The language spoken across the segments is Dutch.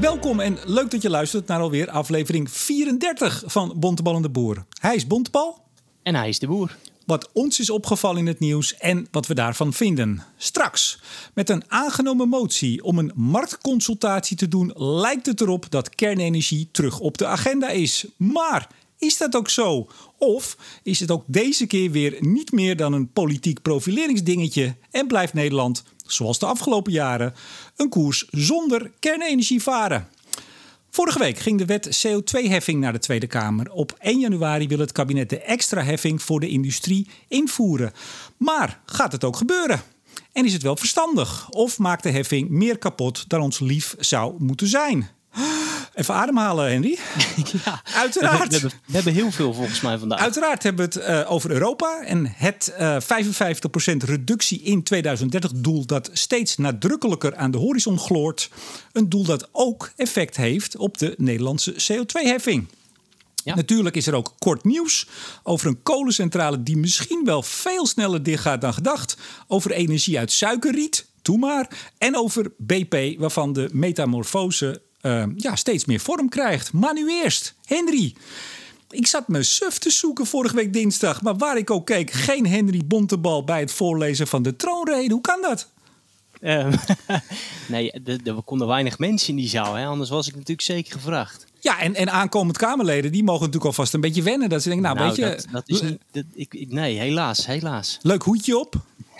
Welkom en leuk dat je luistert naar alweer aflevering 34 van Bontebal en de Boer. Hij is Bontebal. En hij is de boer. Wat ons is opgevallen in het nieuws en wat we daarvan vinden. Straks, met een aangenomen motie om een marktconsultatie te doen, lijkt het erop dat kernenergie terug op de agenda is. Maar is dat ook zo? Of is het ook deze keer weer niet meer dan een politiek profileringsdingetje en blijft Nederland, zoals de afgelopen jaren, een koers zonder kernenergie varen? Vorige week ging de wet CO2-heffing naar de Tweede Kamer. Op 1 januari wil het kabinet de extra heffing voor de industrie invoeren. Maar gaat het ook gebeuren? En is het wel verstandig? Of maakt de heffing meer kapot dan ons lief zou moeten zijn? Even ademhalen, Henry. Ja, Uiteraard. We, hebben, we hebben heel veel volgens mij vandaag. Uiteraard hebben we het uh, over Europa en het uh, 55% reductie in 2030 doel dat steeds nadrukkelijker aan de horizon gloort. Een doel dat ook effect heeft op de Nederlandse CO2-heffing. Ja. Natuurlijk is er ook kort nieuws over een kolencentrale die misschien wel veel sneller dichtgaat dan gedacht. Over energie uit suikerriet, toe maar. En over BP, waarvan de metamorfose uh, ja, steeds meer vorm krijgt. Maar nu eerst, Henry. Ik zat me suf te zoeken vorige week dinsdag, maar waar ik ook keek, geen Henry Bontebal bij het voorlezen van de troonrede. Hoe kan dat? Uh, nee, er konden weinig mensen in die zaal, hè? anders was ik natuurlijk zeker gevraagd. Ja, en, en aankomend Kamerleden, die mogen natuurlijk alvast een beetje wennen. Dat ze denken, nou, nou weet je... Dat, dat is niet, dat, ik, nee, helaas, helaas. Leuk hoedje op.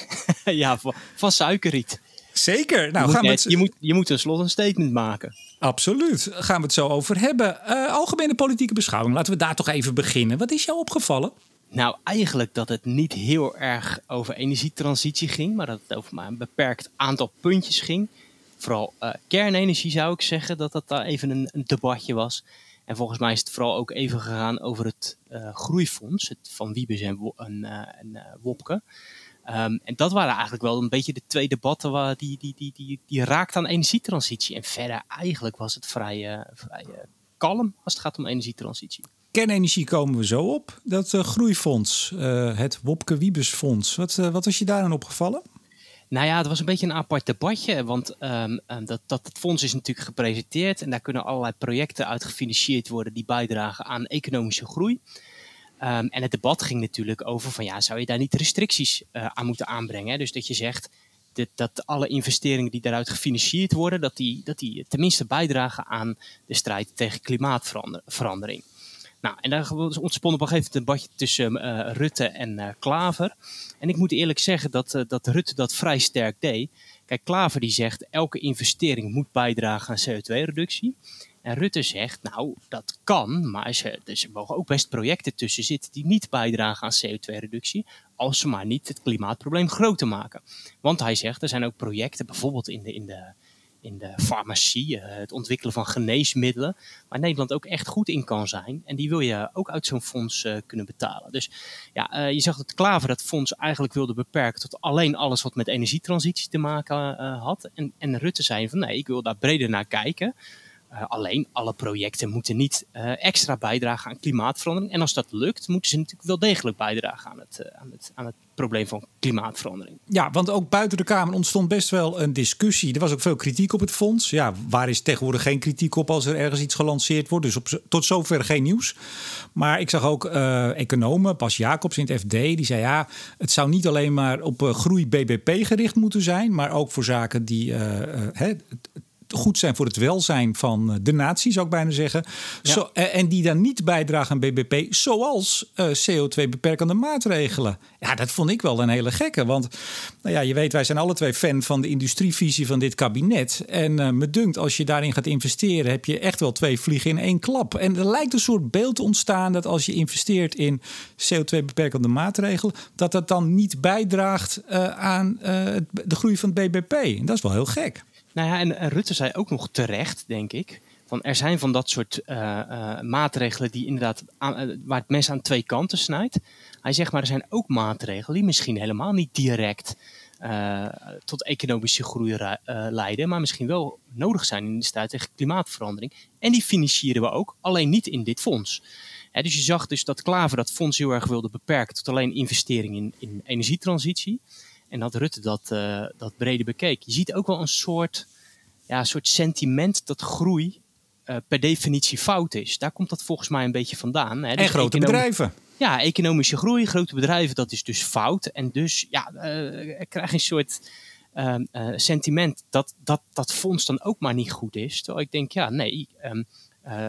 ja, van, van suikerriet. Zeker. Nou, je, gaan moet, het... je, moet, je moet tenslotte een statement maken. Absoluut. Gaan we het zo over hebben. Uh, algemene politieke beschouwing. Laten we daar toch even beginnen. Wat is jou opgevallen? Nou, eigenlijk dat het niet heel erg over energietransitie ging, maar dat het over maar een beperkt aantal puntjes ging. Vooral uh, kernenergie zou ik zeggen, dat dat daar even een, een, debatje was. En volgens mij is het vooral ook even gegaan over het uh, groeifonds, het van Wiebes en, en, en Wopke. Um, en dat waren eigenlijk wel een beetje de twee debatten waar die, die, die, die, die raakt aan energietransitie. En verder eigenlijk was het vrij, uh, vrij uh, kalm als het gaat om energietransitie. Kernenergie komen we zo op. Dat uh, groeifonds, het Wopke Wiebes Fonds. Wat, wat was je daaraan opgevallen? Nou ja, het was een beetje een apart debatje. Want um, dat, dat het fonds is natuurlijk gepresenteerd. En daar kunnen allerlei projecten uit gefinancierd worden die bijdragen aan economische groei. Um, en het debat ging natuurlijk over van ja, zou je daar niet restricties uh, aan moeten aanbrengen? Dus dat je zegt dat, dat, alle investeringen die daaruit gefinancierd worden, dat die, dat die tenminste bijdragen aan de strijd tegen klimaatverandering. Nou, en daar ontspon op een gegeven moment een debatje tussen uh, Rutte en uh, Klaver. En ik moet eerlijk zeggen dat, dat Rutte dat vrij sterk deed. Kijk, Klaver die zegt elke investering moet bijdragen aan CO2-reductie. En Rutte zegt, nou, dat kan, maar dus er mogen ook best projecten tussen zitten die niet bijdragen aan CO2-reductie, als ze maar niet het klimaatprobleem groter maken. Want hij zegt, er zijn ook projecten, bijvoorbeeld in de, in de, in de farmacie, het ontwikkelen van geneesmiddelen, waar Nederland ook echt goed in kan zijn. En die wil je ook uit zo'n fonds uh, kunnen betalen. Dus ja, uh, je zag dat Klaver dat fonds eigenlijk wilde beperken tot alleen alles wat met energietransitie te maken had. En, en Rutte zei van nee, ik wil daar breder naar kijken. Uh, alleen alle projecten moeten niet uh, extra bijdragen aan klimaatverandering. En als dat lukt, moeten ze natuurlijk wel degelijk bijdragen aan het, uh, aan het, aan het probleem van klimaatverandering. Ja, want ook buiten de Kamer ontstond best wel een discussie. Er was ook veel kritiek op het fonds. Ja, waar is tegenwoordig geen kritiek op als er ergens iets gelanceerd wordt? Dus op, tot zover geen nieuws. Maar ik zag ook economen, Bas Jacobs in het FD, die zei ja, het zou niet alleen maar op groei BBP gericht moeten zijn, maar ook voor zaken die hè, goed zijn voor het welzijn van de natie, zou ik bijna zeggen. Ja. Zo, en die dan niet bijdragen aan BBP, zoals uh, CO2-beperkende maatregelen. Ja, dat vond ik wel een hele gekke. Want nou ja, je weet, wij zijn alle twee fan van de industrievisie van dit kabinet. En uh, me dunkt, als je daarin gaat investeren, heb je echt wel twee vliegen in één klap. En er lijkt een soort beeld te ontstaan dat als je investeert in CO2-beperkende maatregelen, dat dat dan niet bijdraagt uh, aan de groei van het BBP. En dat is wel heel gek. Nou ja, en, Rutte zei ook nog terecht, denk ik. Van er zijn van dat soort uh, uh, maatregelen die inderdaad aan, uh, waar het mes aan twee kanten snijdt. Hij zegt maar er zijn ook maatregelen die misschien helemaal niet direct tot economische groei leiden, maar misschien wel nodig zijn in de strijd tegen klimaatverandering. En die financieren we ook, alleen niet in dit fonds. Dus je zag dus dat Klaver dat fonds heel erg wilde beperken tot alleen investeringen in, in energietransitie. En dat Rutte dat, uh, dat brede bekeek. Je ziet ook wel een soort ja, soort sentiment dat groei per definitie fout is. Daar komt dat volgens mij een beetje vandaan. Hè? Dus en grote bedrijven. Ja, economische groei, grote bedrijven, dat is dus fout. En dus ja, uh, krijg je een soort uh, sentiment dat, dat dat fonds dan ook maar niet goed is. Terwijl ik denk, ja, nee, um,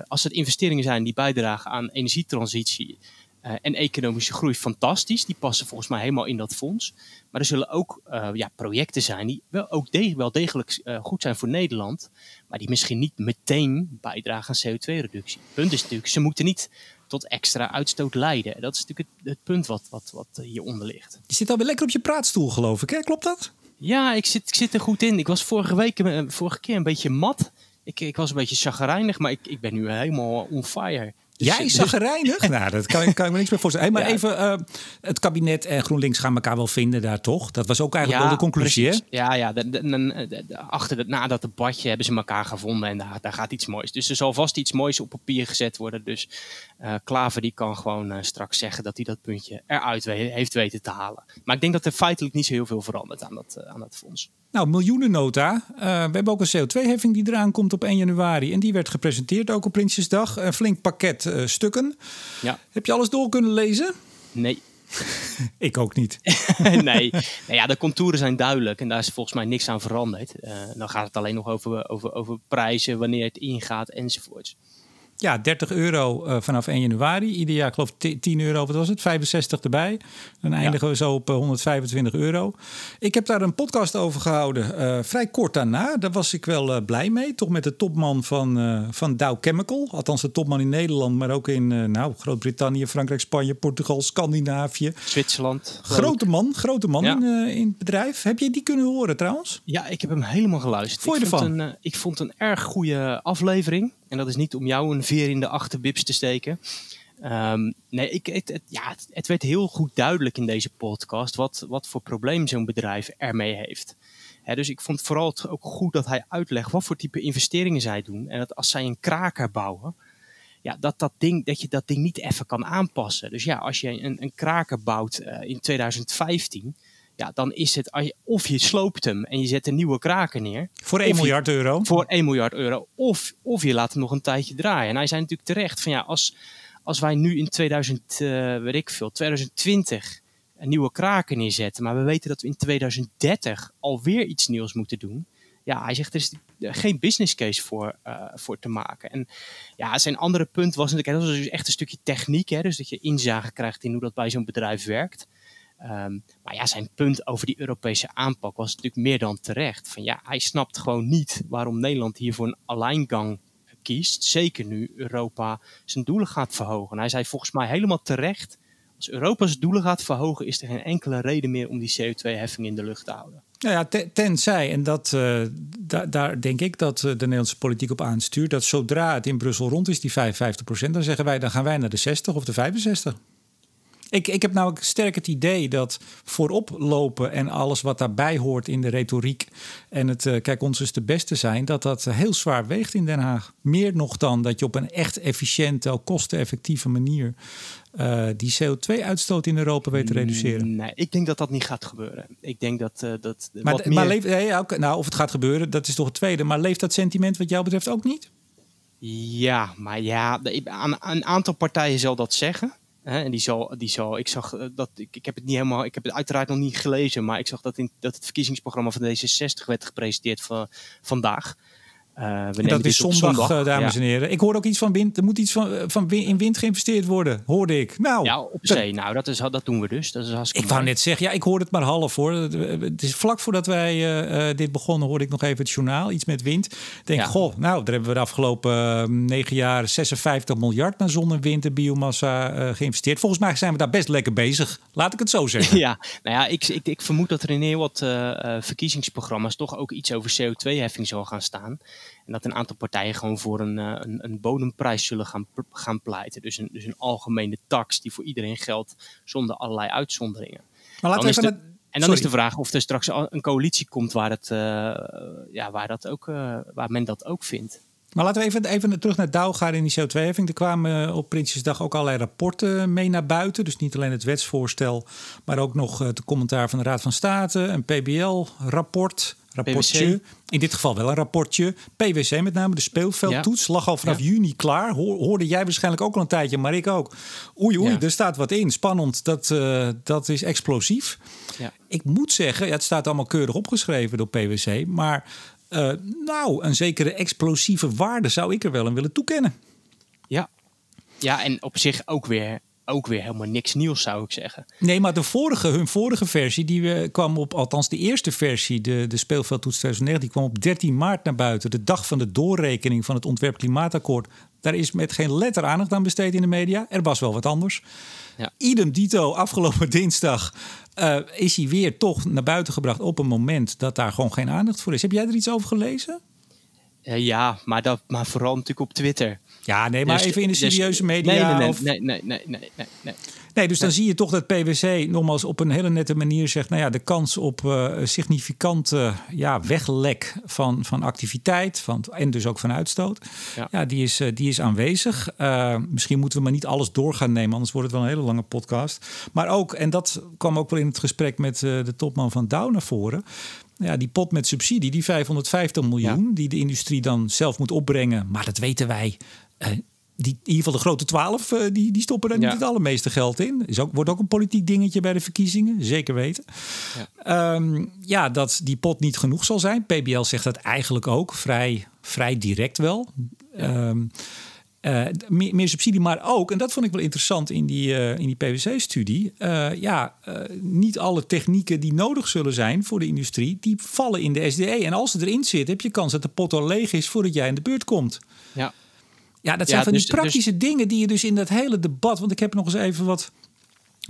als het investeringen zijn die bijdragen aan energietransitie uh, en economische groei fantastisch. Die passen volgens mij helemaal in dat fonds. Maar er zullen ook uh, ja, projecten zijn die wel, ook de wel degelijk uh, goed zijn voor Nederland. Maar die misschien niet meteen bijdragen aan CO2-reductie. Het punt is natuurlijk, ze moeten niet tot extra uitstoot leiden. Dat is natuurlijk het, het punt wat, wat, wat hieronder ligt. Je zit alweer lekker op je praatstoel, geloof ik. Hè? Klopt dat? Ja, ik zit, ik zit er goed in. Ik was vorige week, vorige keer een beetje mat. Ik, ik was een beetje chagrijnig, maar ik, ik ben nu helemaal on fire. Dus, Jij zag reinig? nou, dat kan, kan ik me niks meer voorstellen. Hey, maar even, uh, het kabinet en GroenLinks gaan elkaar wel vinden daar toch? Dat was ook eigenlijk ja, wel de conclusie, precies. hè? Ja, ja de, de, de, achter het, na dat debatje hebben ze elkaar gevonden en daar, daar gaat iets moois. Dus er zal vast iets moois op papier gezet worden. Dus uh, Klaver die kan gewoon uh, straks zeggen dat hij dat puntje eruit we heeft weten te halen. Maar ik denk dat er feitelijk niet zo heel veel verandert aan dat, aan dat fonds. Nou, miljoenennota. we hebben ook een CO2-heffing die eraan komt op 1 januari. En die werd gepresenteerd ook op Prinsjesdag. Een flink pakket uh, stukken. Ja. Heb je alles door kunnen lezen? Nee. ik ook niet. nee. Nou ja, de contouren zijn duidelijk en daar is volgens mij niks aan veranderd. Uh, dan gaat het alleen nog over, over, over prijzen, wanneer het ingaat enzovoorts. Ja, 30 euro uh, vanaf 1 januari. Ieder jaar, geloof ik, 10 euro, wat was het? 65 erbij. Dan eindigen ja. we zo op uh, 125 euro. Ik heb daar een podcast over gehouden, uh, vrij kort daarna. Daar was ik wel blij mee. Toch met de topman van, van Dow Chemical. Althans, de topman in Nederland, maar ook in nou, Groot-Brittannië, Frankrijk, Spanje, Portugal, Scandinavië. Zwitserland. Grote man, grote man ja. in, in het bedrijf. Heb je die kunnen horen trouwens? Ja, ik heb hem helemaal geluisterd. Vond je ik ervan? Vond een, ik vond een erg goede aflevering. En dat is niet om jou een veer in de achterbibs te steken. Um, nee, ik, het, ja, het, werd heel goed duidelijk in deze podcast wat, wat voor probleem zo'n bedrijf ermee heeft. He, dus ik vond vooral het ook goed dat hij uitlegt wat voor type investeringen zij doen. En dat als zij een kraker bouwen, ja, dat, dat, ding, dat je dat ding niet even kan aanpassen. Dus ja, als je een, een kraker bouwt uh, in 2015 ja, dan is het of je sloopt hem en je zet een nieuwe kraken neer. Voor 1 miljard je, euro. Voor 1 miljard euro. Of, of je laat hem nog een tijdje draaien. En hij zei natuurlijk terecht van ja, als, als wij nu in 2000, uh, weet ik veel, 2020 een nieuwe kraken neerzetten, maar we weten dat we in 2030 alweer iets nieuws moeten doen. Ja, hij zegt er is geen business case voor, uh, voor te maken. En ja, zijn andere punt was natuurlijk, dat was dus echt een stukje techniek, hè, dus dat je inzage krijgt in hoe dat bij zo'n bedrijf werkt. Um, maar ja, zijn punt over die Europese aanpak was natuurlijk meer dan terecht. Van ja, hij snapt gewoon niet waarom Nederland hier voor een alleingang kiest. Zeker nu Europa zijn doelen gaat verhogen. En hij zei volgens mij helemaal terecht. Als Europa zijn doelen gaat verhogen, is er geen enkele reden meer om die CO2-heffing in de lucht te houden. Nou ja, ten, tenzij, en dat, da, daar denk ik dat de Nederlandse politiek op aanstuurt, dat zodra het in Brussel rond is, die 55%, dan zeggen wij, dan gaan wij naar de 60 of de 65. Ik, ik heb namelijk sterk het idee dat voorop lopen en alles wat daarbij hoort in de retoriek en het uh, kijk ons is de beste zijn, dat dat heel zwaar weegt in Den Haag. Meer nog dan dat je op een echt efficiënte, kosteneffectieve manier uh, die CO2-uitstoot in Europa weet te reduceren. Nee, ik denk dat dat niet gaat gebeuren. Ik denk dat uh, dat. Maar, wat maar meer... leeft, ja, nou, of het gaat gebeuren, dat is toch het tweede. Maar leeft dat sentiment wat jou betreft ook niet? Ja, maar ja, aan een aantal partijen zal dat zeggen. Hè, en die zal, die zal, ik zag dat, ik, ik heb het niet helemaal, ik heb het uiteraard nog niet gelezen, maar ik zag dat, in, dat het verkiezingsprogramma van D66 werd gepresenteerd van, vandaag. Uh, we dat is zondag, zondag, uh, dames ja. en heren. Ik hoor ook iets van wind. Er moet iets van, van in wind geïnvesteerd worden, hoorde ik. Nou, ja, op zee. Nou, dat, is, dat doen we dus. Dat is ik wou net zeggen, ja, ik hoorde het maar half hoor. Het is vlak voordat wij uh, dit begonnen, hoorde ik nog even het journaal. Iets met wind. Ik denk, ja. goh, nou, daar hebben we de afgelopen negen jaar 56 miljard naar zon en wind en biomassa geïnvesteerd. Volgens mij zijn we daar best lekker bezig. Laat ik het zo zeggen. Ja, nou ja, ik, ik, ik vermoed dat er in heel wat verkiezingsprogramma's toch ook iets over CO2-heffing zal gaan staan. En dat een aantal partijen gewoon voor een, een, een bodemprijs zullen gaan, gaan pleiten. Dus een, dus een algemene tax die voor iedereen geldt zonder allerlei uitzonderingen. Maar laten we even de, en dan Sorry. is de vraag of er straks een coalitie komt waar, het, uh, ja, waar, dat ook, uh, waar men dat ook vindt. Maar laten we even, even terug naar Douw gaan in die CO2-heffing. Er kwamen op Prinsjesdag ook allerlei rapporten mee naar buiten. Dus niet alleen het wetsvoorstel, maar ook nog het commentaar van de Raad van State, een PBL-rapport. Rapportje. In dit geval wel een rapportje. PwC met name, de speelveldtoets, lag al vanaf juni klaar. hoorde jij waarschijnlijk ook al een tijdje, maar ik ook. Oei, oei, er staat wat in. Spannend, dat, uh, dat is explosief. Ik moet zeggen, ja, het staat allemaal keurig opgeschreven door PwC. Maar uh, nou, een zekere explosieve waarde zou ik er wel aan willen toekennen. Ja, ja en op zich ook weer ook weer helemaal niks nieuws, zou ik zeggen. Nee, maar de vorige, hun vorige versie, die we, kwam op, althans de eerste versie, de, de speelveldtoets 2009, die kwam op 13 maart naar buiten. De dag van de doorrekening van het ontwerp klimaatakkoord. Daar is met geen letter aandacht aan besteed in de media. Er was wel wat anders. Ja. Idem dito, afgelopen dinsdag uh, is hij weer toch naar buiten gebracht op een moment dat daar gewoon geen aandacht voor is. Heb jij er iets over gelezen? Uh, ja, maar, dat, maar vooral natuurlijk op Twitter. Ja, nee, maar dus, even in de dus- serieuze media. Nee, nee, of... nee, nee, nee, nee, nee, nee. Nee, dus dan zie je toch dat PwC nogmaals op een hele nette manier zegt: nou ja, de kans op uh, significante ja, weglek van, van activiteit van, en dus ook van uitstoot, ja. ja die, is, uh, die is aanwezig. Uh, misschien moeten we maar niet alles door gaan nemen, anders wordt het wel een hele lange podcast. Maar ook, en dat kwam ook wel in het gesprek met de topman van Dow naar voren. Ja, die pot met subsidie, die 550 miljoen, die de industrie dan zelf moet opbrengen. Maar dat weten wij die, in ieder geval de grote twaalf, uh, die, die stoppen daar niet het allermeeste geld in. Is ook, wordt ook een politiek dingetje bij de verkiezingen, zeker weten. Ja. Ehm, ja, dat die pot niet genoeg zal zijn. PBL zegt dat eigenlijk ook, vrij, vrij direct wel. Ehm, eh, meer, meer, subsidie, maar ook, en dat vond ik wel interessant in die, uh, in die PwC-studie. ja, niet alle technieken die nodig zullen zijn voor de industrie, die vallen in de SDE. En als ze erin zit, heb je kans dat de pot al leeg is voordat jij in de beurt komt. Ja. Ja, dat zijn van die dus- praktische dus- dingen die je dus in dat hele debat. Want ik heb nog eens even wat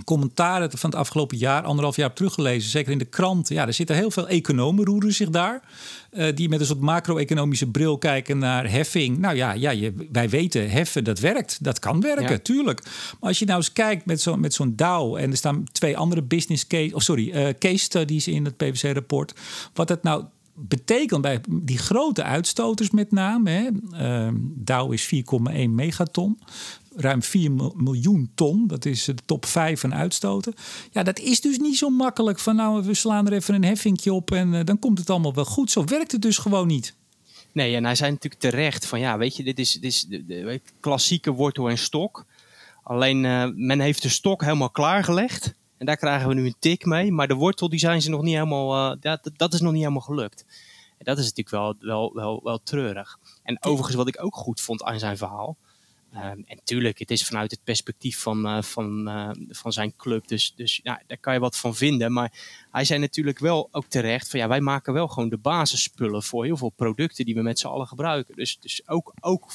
commentaren van het afgelopen jaar, anderhalf jaar teruggelezen. Zeker in de krant. Ja, er zitten heel veel economen roeren zich daar. Uh, die met een soort macro-economische bril kijken naar heffing. Nou ja, ja je, wij weten, heffen, dat werkt. Dat kan werken, tuurlijk. Maar als je nou eens kijkt met zo'n met zo'n DAO... en er staan twee andere business case... of sorry, uh, case studies in het PwC-rapport... wat het nou betekent bij die grote uitstoters met name, hè, uh, Dow is 4,1 megaton, ruim 4 miljoen ton, dat is de top 5 van uitstoten. Ja, dat is dus niet zo makkelijk van nou, we slaan er even een heffingje op en uh, dan komt het allemaal wel goed. Zo werkt het dus gewoon niet. Nee, en hij zei natuurlijk terecht van ja, weet je, dit is, dit is de, de klassieke wortel en stok. Alleen uh, men heeft de stok helemaal klaargelegd. En daar krijgen we nu een tik mee. Maar de wortel die zijn ze nog niet helemaal, uh, dat, dat is nog niet helemaal gelukt. En dat is natuurlijk wel, wel, wel, wel treurig. En overigens wat ik ook goed vond aan zijn verhaal. Uh, en tuurlijk, het is vanuit het perspectief van, uh, van, uh, van zijn club. Dus, dus ja, daar kan je wat van vinden. Maar hij zei natuurlijk wel ook terecht van ja, wij maken wel gewoon de basisspullen voor heel veel producten die we met z'n allen gebruiken. Dus, dus ook, ook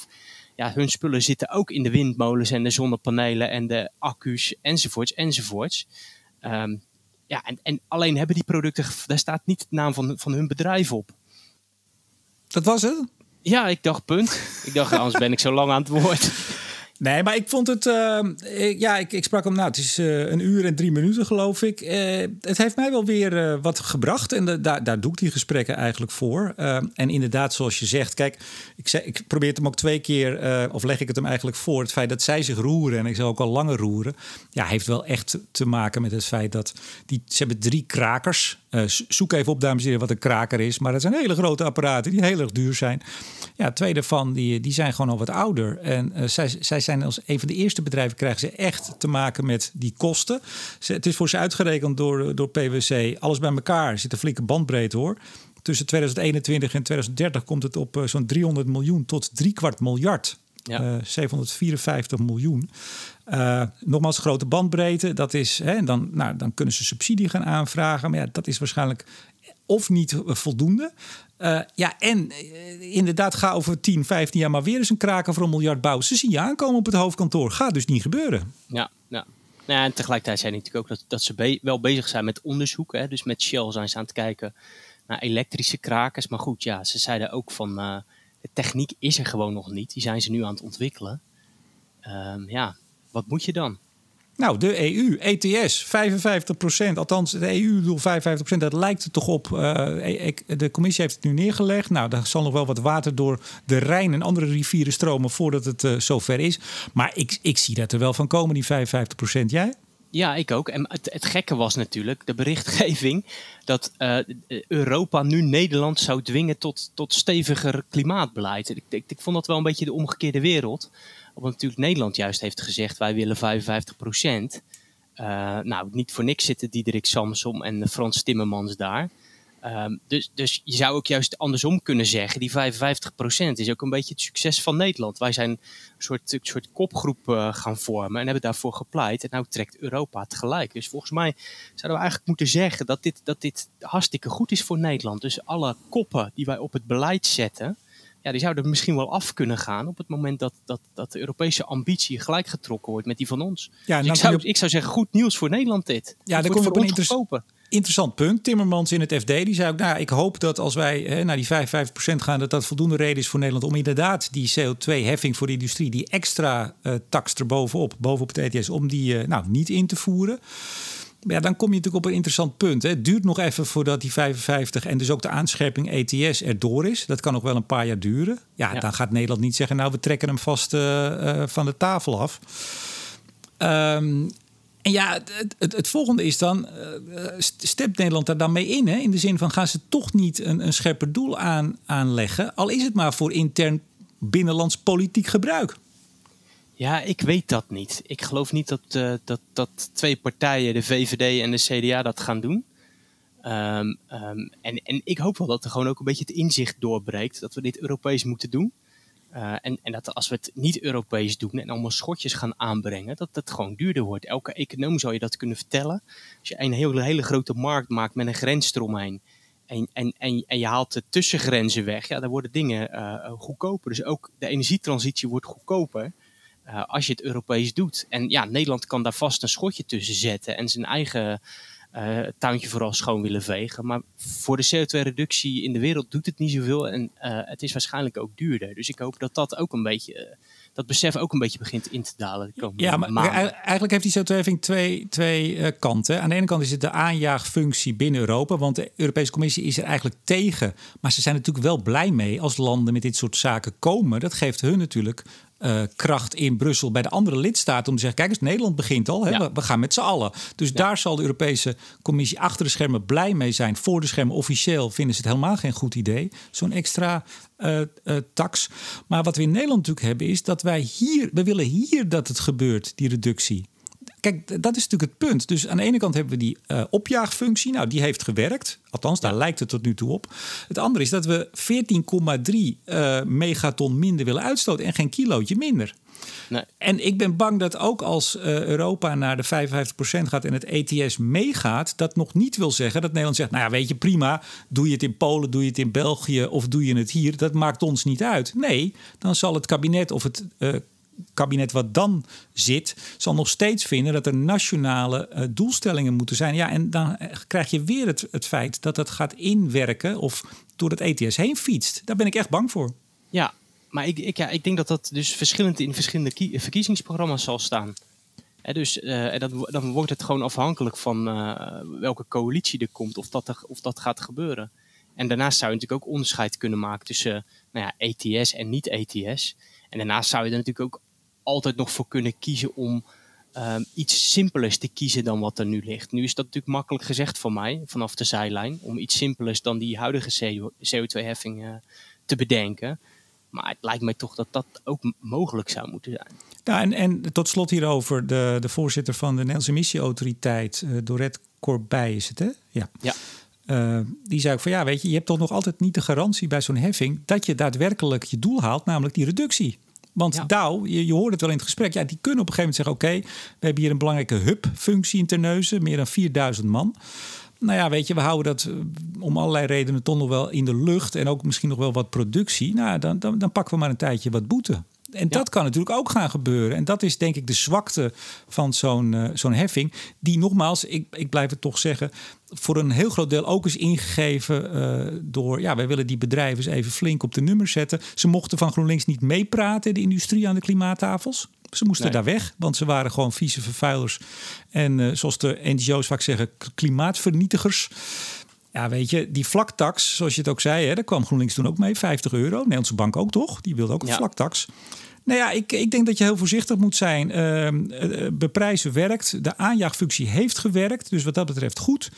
ja, hun spullen zitten ook in de windmolens en de zonnepanelen en de accu's enzovoorts enzovoorts. Um, ja, en, en alleen hebben die producten, daar staat niet de naam van, van hun bedrijf op. Dat was het? Ja, ik dacht punt. Ik dacht, anders ben ik zo lang aan het woord. Nee, maar ik vond het. Uh, ja, ik, ik sprak hem. Nou, het is uh, een uur en drie minuten, geloof ik. Uh, het heeft mij wel weer wat gebracht. En daar, daar doe ik die gesprekken eigenlijk voor. en inderdaad, zoals je zegt. Kijk, ik, ik probeer het hem ook twee keer. of leg ik het hem eigenlijk voor. Het feit dat zij zich roeren. En ik zou ook al langer roeren. Ja, heeft wel echt te maken met het feit dat. Die, ze hebben drie krakers. Zoek even op, dames en heren, wat een kraker is. Maar dat zijn hele grote apparaten die heel erg duur zijn. Ja, twee daarvan die, die zijn gewoon al wat ouder. En zij, zij zijn als een van de eerste bedrijven krijgen ze echt te maken met die kosten. Het is voor ze uitgerekend door, door PwC. Alles bij elkaar zit een flinke bandbreedte hoor. Tussen 2021 en 2030 komt het op zo'n 300 miljoen tot drie kwart miljard. Ja. Uh, eh, 754 miljoen. Uh, nogmaals, grote bandbreedte. Dat is, hè, dan, nou, dan kunnen ze subsidie gaan aanvragen. Maar ja, dat is waarschijnlijk of niet voldoende. Uh, ja, en uh, inderdaad, ga over 10, 15 jaar maar weer eens een kraken voor een miljard bouwen. Ze zien je aankomen op het hoofdkantoor. Gaat dus niet gebeuren. Ja, ja. Nou, en tegelijkertijd zijn natuurlijk ook dat, dat ze be wel bezig zijn met onderzoek. Hè. Dus met Shell zijn ze aan het kijken naar elektrische krakers. Maar goed, ja, ze zeiden ook van de techniek is er gewoon nog niet. Die zijn ze nu aan het ontwikkelen. Um, ja, wat moet je dan? Nou, de EU, ETS, 55 procent. Althans, de EU-doel 55 procent. Dat lijkt er toch op. Uh, de commissie heeft het nu neergelegd. Nou, daar zal nog wel wat water door de Rijn en andere rivieren stromen voordat het uh, zover is. Maar ik, ik zie dat er wel van komen, die 55 procent. Jij? Ja, ik ook. En het, het, gekke was natuurlijk de berichtgeving dat uh, Europa nu Nederland zou dwingen tot, tot steviger klimaatbeleid. Ik, ik, vond dat wel een beetje de omgekeerde wereld. Want natuurlijk Nederland juist heeft gezegd wij willen 55 procent. Uh, nou, niet voor niks zitten Diederik Samsom en Frans Timmermans daar. Um, dus, dus je zou ook juist andersom kunnen zeggen, die 55% is ook een beetje het succes van Nederland. Wij zijn een soort, een soort kopgroep uh, gaan vormen en hebben daarvoor gepleit. En nou trekt Europa het gelijk. Dus volgens mij zouden we eigenlijk moeten zeggen dat dit, dat dit hartstikke goed is voor Nederland. Dus alle koppen die wij op het beleid zetten, ja, die zouden misschien wel af kunnen gaan op het moment dat, dat, dat de Europese ambitie gelijk getrokken wordt met die van ons. Ja, dus ik, zou, ik zou zeggen, goed nieuws voor Nederland dit. Ja, daar kom je op een interessant interessant punt. Timmermans in het FD die zei ook, nou, ik hoop dat als wij hè, naar die 55% gaan, dat dat voldoende reden is voor Nederland om inderdaad die CO2-heffing voor de industrie, die extra uh, tax erbovenop, bovenop het ETS, om die uh, nou, niet in te voeren. Maar ja, dan kom je natuurlijk op een interessant punt. Hè. Het duurt nog even voordat die 55 en dus ook de aanscherping ETS erdoor is. Dat kan nog wel een paar jaar duren. Ja, dan gaat Nederland niet zeggen, nou, we trekken hem vast uh, van de tafel af. Um, en ja, het, het, volgende is dan, uh, stemt Nederland daar dan mee in? Hè? In de zin van, gaan ze toch niet een, een scherper doel aan, aanleggen? Al is het maar voor intern binnenlands politiek gebruik. Ja, ik weet dat niet. Ik geloof niet dat, uh, dat, dat twee partijen, de VVD en de CDA, dat gaan doen. Um, um, en, en ik hoop wel dat er gewoon ook een beetje het inzicht doorbreekt dat we dit Europees moeten doen. Uh, en, en dat als we het niet Europees doen en allemaal schotjes gaan aanbrengen, dat het gewoon duurder wordt. Elke econoom zou je dat kunnen vertellen. Als je een hele, hele grote markt maakt met een grens en, en, en, en je haalt de tussengrenzen weg, ja, dan worden dingen uh, goedkoper. Dus ook de energietransitie wordt goedkoper als je het Europees doet. En ja, Nederland kan daar vast een schotje tussen zetten en zijn eigen uh, tuintje vooral schoon willen vegen. Maar voor de CO2-reductie in de wereld doet het niet zoveel en uh, het is waarschijnlijk ook duurder. Dus ik hoop dat dat ook een beetje, uh, dat besef ook een beetje begint in te dalen. De ja, maar maanden. eigenlijk heeft die CO2-heffing twee, twee kanten. Aan de ene kant is het de aanjaagfunctie binnen Europa, want de Europese Commissie is er eigenlijk tegen. Maar ze zijn natuurlijk wel blij mee als landen met dit soort zaken komen. Dat geeft hun natuurlijk uh, kracht in Brussel bij de andere lidstaten om te zeggen: kijk eens, Nederland begint al, hè, ja. we, gaan met z'n allen. Dus ja. daar zal de Europese Commissie achter de schermen blij mee zijn. Voor de schermen officieel vinden ze het helemaal geen goed idee, zo'n extra uh, uh, tax. Maar wat we in Nederland natuurlijk hebben, is dat wij hier, we willen hier dat het gebeurt, die reductie. Kijk, dat is natuurlijk het punt. Dus aan de ene kant hebben we die uh, opjaagfunctie. Nou, die heeft gewerkt. Althans, daar lijkt het tot nu toe op. Het andere is dat we 14,3 uh, megaton minder willen uitstoten en geen kilootje minder. Nee. En ik ben bang dat ook als uh, Europa naar de 55% gaat en het ETS meegaat, dat nog niet wil zeggen dat Nederland zegt: Nou ja, weet je, prima, doe je het in Polen, doe je het in België of doe je het hier, dat maakt ons niet uit. Nee, dan zal het kabinet of het kabinet wat dan zit, zal nog steeds vinden dat er nationale uh, doelstellingen moeten zijn. Ja, en dan krijg je weer het, het feit dat het gaat inwerken of door het ETS heen fietst. Daar ben ik echt bang voor. Ja, maar ik, ik, ja, ik denk dat dat dus verschillend in verschillende verkiezingsprogramma's zal staan. He, dus uh, dat, dan wordt het gewoon afhankelijk van welke coalitie er komt, of dat, of dat gaat gebeuren. En daarnaast zou je natuurlijk ook onderscheid kunnen maken tussen nou ja, ETS en niet-ETS. En daarnaast zou je er natuurlijk ook altijd nog voor kunnen kiezen om um, iets simpelers te kiezen dan wat er nu ligt. Nu is dat natuurlijk makkelijk gezegd van mij, vanaf de zijlijn, om iets simpelers dan die huidige CO2-heffing uh, te bedenken. Maar het lijkt mij toch dat dat ook mogelijk zou moeten zijn. Ja, en, en tot slot hierover, de, de voorzitter van de Nederlandse Emissieautoriteit, uh, Dorette Corbij is het, hè? Ja. ja. Uh, die zei ook van ja, weet je, je hebt toch nog altijd niet de garantie bij zo'n heffing dat je daadwerkelijk je doel haalt, namelijk die reductie. Want ja. Dow, je, je hoort het wel in het gesprek, ja, die kunnen op een gegeven moment zeggen: oké, okay, we hebben hier een belangrijke hub-functie in Terneuzen, meer dan 4000 man. Nou ja, weet je, we houden dat om allerlei redenen toch nog wel in de lucht en ook misschien nog wel wat productie. Nou, dan, dan, dan pakken we maar een tijdje wat boete. En ja. dat kan natuurlijk ook gaan gebeuren. En dat is denk ik de zwakte van zo'n uh, zo'n heffing. Die nogmaals, ik, ik blijf het toch zeggen, voor een heel groot deel ook is ingegeven uh, door... ja, wij willen die bedrijven eens even flink op de nummer zetten. Ze mochten van GroenLinks niet meepraten, de industrie aan de klimaattafels. Ze moesten nee. daar weg, want ze waren gewoon vieze vervuilers. En uh, zoals de NGO's vaak zeggen, klimaatvernietigers. Ja, weet je, die vlaktax, zoals je het ook zei, hè, daar kwam GroenLinks toen ook mee, 50 euro. Nederlandse bank ook toch? Die wilde ook een Ja. vlaktax. Nou ja, ik, ik denk dat je heel voorzichtig moet zijn. Eh, beprijzen werkt. De aanjaagfunctie heeft gewerkt. Dus wat dat betreft goed.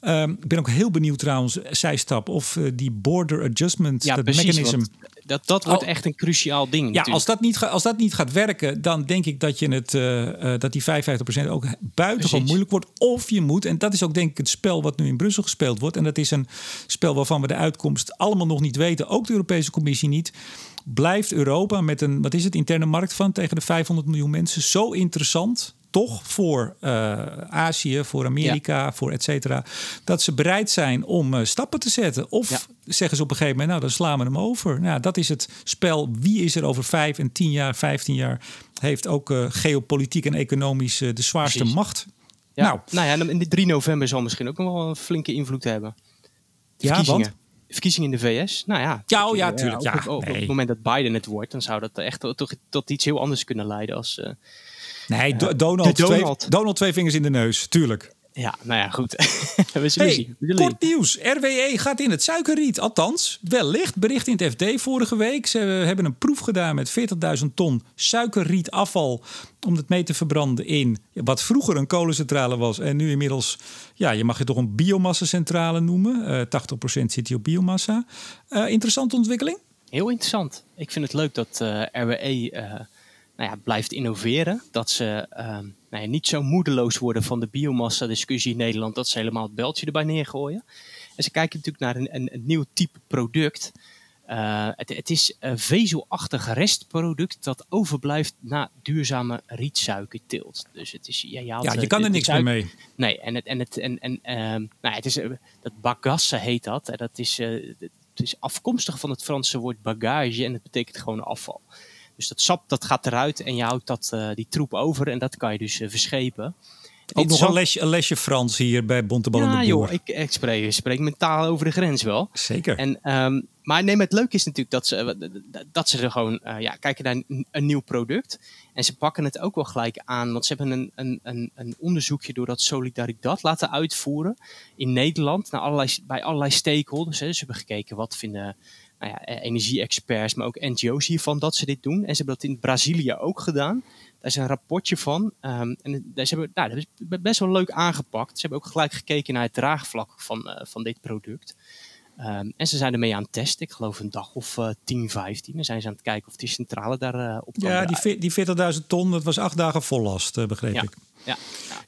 Ehm, ik ben ook heel benieuwd trouwens, zijstap, of eh, die border adjustment, Ja, dat precies. mechanism. Dat, dat wordt Oh. echt een cruciaal ding. Ja, natuurlijk. als dat, niet als dat niet gaat werken, dan denk ik dat, je het, eh, eh, dat die 55% ook buitengewoon moeilijk wordt. Of je moet, en dat is ook denk ik het spel wat nu in Brussel gespeeld wordt. En dat is een spel waarvan we de uitkomst allemaal nog niet weten. Ook de Europese Commissie niet. Blijft Europa met een, wat is het, interne markt van tegen de 500 miljoen mensen zo interessant? Toch voor eh, Azië, voor Amerika, voor et cetera. Dat ze bereid zijn om eh, stappen te zetten. Of Ja. zeggen ze op een gegeven moment, nou dan slaan we hem over. Nou, dat is het spel. Wie is er over vijf en tien jaar, vijftien jaar... heeft ook eh, geopolitiek en economisch de zwaarste Precies. macht. Ja. Nou, Nou, ja, en in de 3 november zal misschien ook nog wel een flinke invloed hebben. ja, want? Verkiezingen in de VS. Nou ja, Ja, oh ja, tuurlijk, ja, op, op- op nee. het moment dat Biden het wordt, dan zou dat echt tot, tot iets heel anders kunnen leiden als. Nee, Do- Donald, de Twee, Donald. Donald twee vingers in de neus, tuurlijk. ja, nou ja, goed. we zullen Hey, zien. Kort nieuws. RWE gaat in het suikerriet. Althans, wellicht. Bericht in het FD vorige week. Ze hebben een proef gedaan met 40.000 ton suikerrietafval. Om het mee te verbranden in wat vroeger een kolencentrale was. En nu inmiddels, ja, je mag het toch een biomassacentrale noemen. Eh 80% zit hier op biomassa. Eh, interessante ontwikkeling. Heel interessant. Ik vind het leuk dat eh, RWE eh, nou ja, blijft innoveren. Dat ze ehm, nou ja, niet zo moedeloos worden van de biomassa-discussie in Nederland. Dat ze helemaal het beltje erbij neergooien. En ze kijken natuurlijk naar een, een, een nieuw type product. Eh, het, het is een vezelachtig restproduct dat overblijft na duurzame rietsuikerteelt. Dus het is, ja, je, haalt, Ja, je eh, kan de- er niks meer mee. Nee, en het, en het, en, en, ehm, nou, het is, eh, dat bagasse heet dat. En dat is, het is afkomstig van het Franse woord bagage en het betekent gewoon afval. Dus dat sap dat gaat eruit en je houdt dat, eh, die troep over en dat kan je dus eh, verschepen. Ook nog een lesje, een lesje Frans hier bij Bontebal en Ja de joh, Boer. ik, ik spreek, spreek mijn taal over de grens wel. Zeker. En, ehm, maar nee, maar het leuke is natuurlijk dat ze, dat ze er gewoon eh, ja, kijken naar een, een nieuw product. En ze pakken het ook wel gelijk aan. Want ze hebben een, een, een, een onderzoekje door dat Solidaridad laten uitvoeren in Nederland. Naar allerlei, bij allerlei stakeholders. Hè. Ze hebben gekeken wat vinden nou ja, eh, energie-experts, maar ook NGO's hiervan dat ze dit doen. En ze hebben dat in Brazilië ook gedaan. Daar is een rapportje van. Ehm, en daar- ze hebben, nou, dat is best wel leuk aangepakt. Ze hebben ook gelijk gekeken naar het draagvlak van, eh, van dit product. Ehm, en ze zijn ermee aan het testen. Ik geloof een dag of eh 10, 15. Dan zijn ze aan het kijken of die centrale daar eh, op kan Ja, die, die 40.000 ton, dat was acht dagen vol last, begreep Ja. ik. Ja.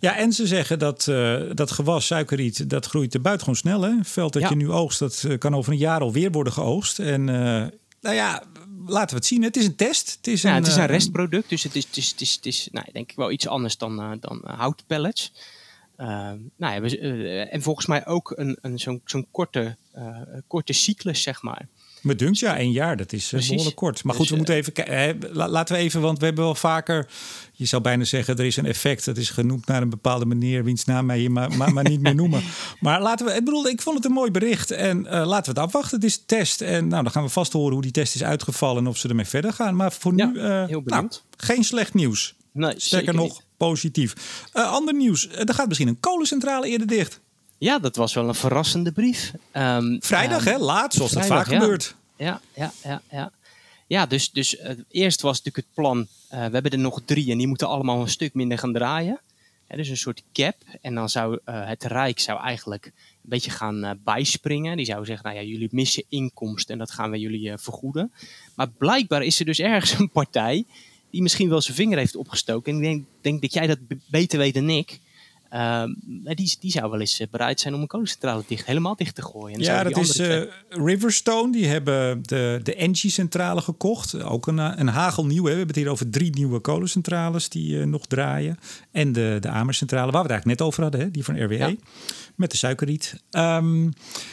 Ja, en ze zeggen dat eh, dat gewas suikerriet, dat groeit er buitengewoon snel. Hè? Een veld dat Ja. je nu oogst, dat eh, kan over een jaar alweer worden geoogst. En eh, nou ja, laten we het zien. Het is een test. Het is Ja, een, het is een restproduct, dus het is, het is, het is, het is nou, denk ik wel iets anders dan, dan houtpellets. Nou ja, we, en volgens mij ook een, een, zo'n zo'n korte, korte cyclus, zeg maar. Me dunkt, ja, één jaar. Dat is eh, Precies. behoorlijk kort. Maar Dus, goed, we moeten even kijken. Laten we even, want we hebben wel vaker... Je zou bijna zeggen, er is een effect. Dat is genoemd naar een bepaalde meneer... wiens naam wij hier maar, maar, maar niet meer noemen. Maar laten we... Ik bedoel, ik vond het een mooi bericht. En eh, laten we het afwachten. Het is een test. En nou, dan gaan we vast horen hoe die test is uitgevallen... en of ze ermee verder gaan. Maar voor Ja, nu... eh, heel nou, geen slecht nieuws. Nee, Sterker nog, niet. positief. Eh, ander nieuws. Eh, er gaat misschien een kolencentrale eerder dicht. Ja, dat was wel een verrassende brief. Ehm, Vrijdag, ehm, hè? Laat, zoals dat vaak ja. gebeurt. Ja, ja, ja, ja. Ja, dus, dus eh, eerst was natuurlijk het plan, eh, we hebben er nog drie en die moeten allemaal een stuk minder gaan draaien. Hè, dus een soort cap. En dan zou eh, het Rijk zou eigenlijk een beetje gaan bijspringen. Die zou zeggen, nou ja, jullie missen inkomsten en dat gaan we jullie vergoeden. Maar blijkbaar is er dus ergens een partij die misschien wel zijn vinger heeft opgestoken. En ik denk, denk dat jij dat beter weet dan ik. Ehm, die, die zou wel eens eh, bereid zijn om een kolencentrale dicht, helemaal dicht te gooien. En Ja, dat is eh, Riverstone. Die hebben de, de Engie-centrale gekocht. Ook een, eh, een hagelnieuwe. We hebben het hier over drie nieuwe kolencentrales die nog draaien. En de, de Amercentrale, waar we het eigenlijk net over hadden. Hè? Die van RWE. Ja. Met de suikerriet. Ehm,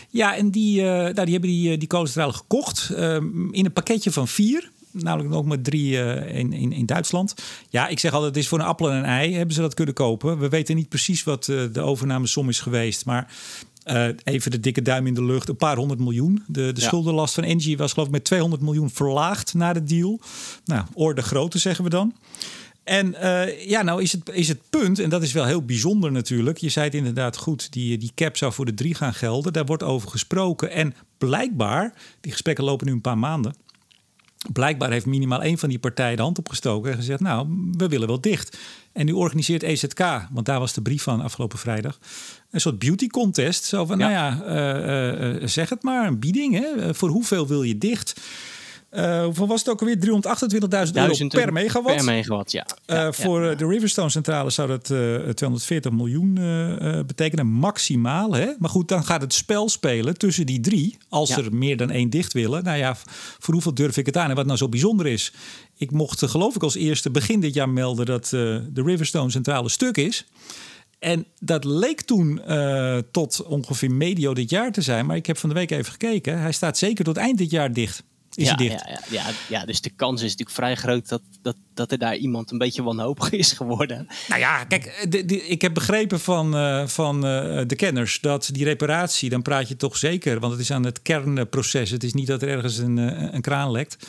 ja, en die, eh, nou, die hebben die, die kolencentrale gekocht. ehm, in een pakketje van vier. Namelijk nog maar drie eh, in, in, in Duitsland. Ja, ik zeg altijd, het is voor een appel en een ei hebben ze dat kunnen kopen. We weten niet precies wat eh, de overnamesom is geweest. Maar eh, even de dikke duim in de lucht. Een paar honderd miljoen. De, de Ja. schuldenlast van Engie was geloof ik met 200 miljoen verlaagd na de deal. Nou, orde grootte zeggen we dan. En uh, ja, nou is het, is het punt, en dat is wel heel bijzonder natuurlijk. Je zei het inderdaad goed, die, die cap zou voor de drie gaan gelden. Daar wordt over gesproken. En blijkbaar, die gesprekken lopen nu een paar maanden. Blijkbaar heeft minimaal één van die partijen de hand opgestoken en gezegd: Nou, we willen wel dicht. En nu organiseert EZK, want daar was de brief van afgelopen vrijdag, een soort beauty contest. Zo van: Nou ja, uh, uh, zeg het maar, een bieding. Hè? Voor hoeveel wil je dicht? Uh, hoeveel was het ook alweer? 328.000 euro per megawatt. Per megawatt, ja. Uh, voor ja. de Riverstone centrale zou dat uh, 240 miljoen betekenen, maximaal. Hè? Maar goed, dan gaat het spel spelen tussen die drie. Als ja. er meer dan één dicht willen. Nou ja, voor hoeveel durf ik het aan? En wat nou zo bijzonder is. Ik mocht, geloof ik, als eerste begin dit jaar melden dat de Riverstone centrale stuk is. En dat leek toen tot ongeveer medio dit jaar te zijn. Maar ik heb van de week even gekeken. Hij staat zeker tot eind dit jaar dicht. Is ja, hij dicht? Ja, ja, ja, ja, dus de kans is natuurlijk vrij groot dat, dat, dat er daar iemand een beetje wanhopig is geworden. Nou ja, kijk, de, de, ik heb begrepen van, uh, van uh, de kenners dat die reparatie, dan praat je toch zeker, want het is aan het kernproces. Het is niet dat er ergens een, een kraan lekt.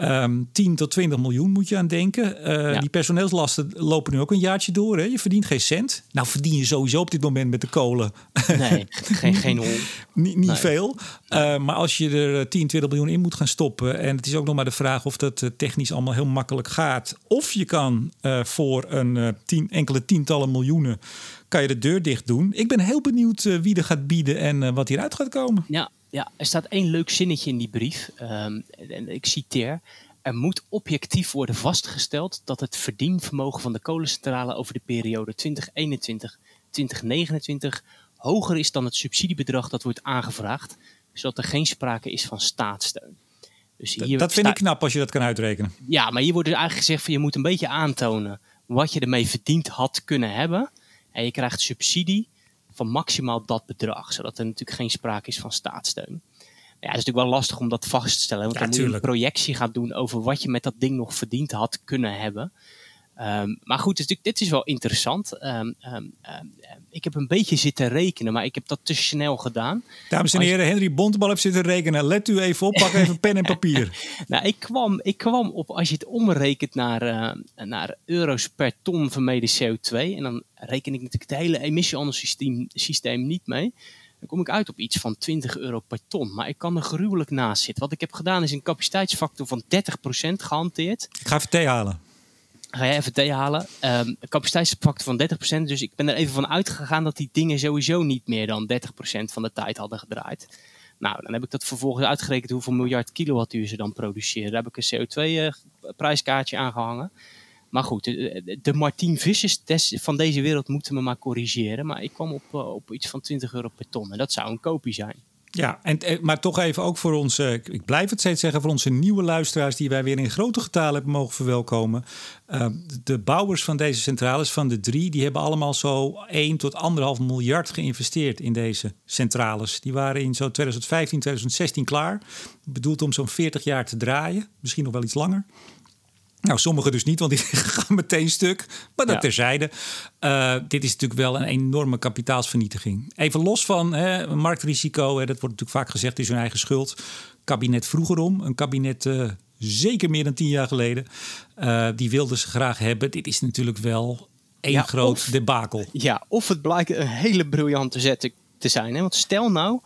Um, 10 tot 20 miljoen moet je aan denken. Uh, ja. Die personeelslasten lopen nu ook een jaartje door. Hè? Je verdient geen cent. Nou verdien je sowieso op dit moment met de kolen. Nee, geen, geen hol. niet niet nee. veel. Maar als je er 10, 20 miljoen in moet gaan stoppen. En het is ook nog maar de vraag of dat technisch allemaal heel makkelijk gaat. Of je kan uh, voor een tien, enkele tientallen miljoenen. kan je de deur dicht doen. Ik ben heel benieuwd wie er gaat bieden en wat hieruit gaat komen. Ja, ja, er staat één leuk zinnetje in die brief. Um, en ik citeer. Er moet objectief worden vastgesteld dat het verdienvermogen van de kolencentrale over de periode 2021-2029 hoger is dan het subsidiebedrag dat wordt aangevraagd, zodat er geen sprake is van staatssteun. Dus hier dat vind ik knap als je dat kan uitrekenen. Ja, maar hier wordt dus eigenlijk gezegd van je moet een beetje aantonen wat je ermee verdiend had kunnen hebben. En je krijgt subsidie van maximaal dat bedrag, zodat er natuurlijk geen sprake is van staatssteun. Ja, het is natuurlijk wel lastig om dat vast te stellen, want ja, dan moet je een projectie gaan doen over wat je met dat ding nog verdiend had kunnen hebben. Um, maar goed, dus dit is wel interessant. Um, um, ik heb een beetje zitten rekenen, maar ik heb dat te snel gedaan. Dames en heren, Henry Bontebal heeft zitten rekenen. Let u even op, pak even pen en papier. nou, ik kwam, ik kwam op, als je het omrekent naar, uh, naar euro's per ton vermeden CO2, en dan reken ik natuurlijk het hele emissiehandelssysteem systeem niet mee. Dan kom ik uit op iets van 20 euro per ton. Maar ik kan er gruwelijk naast zitten. Wat ik heb gedaan is een capaciteitsfactor van 30% gehanteerd. Ik ga even thee halen. Ga jij even thee halen. Um, een capaciteitsfactor van 30%. Dus ik ben er even van uitgegaan dat die dingen sowieso niet meer dan 30% van de tijd hadden gedraaid. Nou, dan heb ik dat vervolgens uitgerekend hoeveel miljard kilowattuur ze dan produceren. Daar heb ik een CO2-prijskaartje aangehangen. Maar goed, de, de Martien Vissers van deze wereld moeten me maar corrigeren. Maar ik kwam op, op iets van 20 euro per ton. En dat zou een kopie zijn. Ja, en, maar toch even ook voor onze, ik blijf het steeds zeggen, voor onze nieuwe luisteraars die wij weer in grote getalen hebben mogen verwelkomen. Uh, de bouwers van deze centrales, van de drie, die hebben allemaal zo 1 tot 1,5 miljard geïnvesteerd in deze centrales. Die waren in zo 2015, 2016 klaar. Bedoeld om zo'n 40 jaar te draaien, misschien nog wel iets langer. Nou, sommige dus niet, want die gaan meteen stuk. Maar dat ja. terzijde. Uh, dit is natuurlijk wel een enorme kapitaalsvernietiging. Even los van hè, marktrisico, hè, dat wordt natuurlijk vaak gezegd, is hun eigen schuld. Kabinet vroeger om, een kabinet uh, zeker meer dan tien jaar geleden. Uh, die wilden ze graag hebben. Dit is natuurlijk wel één ja, groot of, debakel. Ja, of het blijkt een hele briljante zet te zijn. Hè? Want stel nou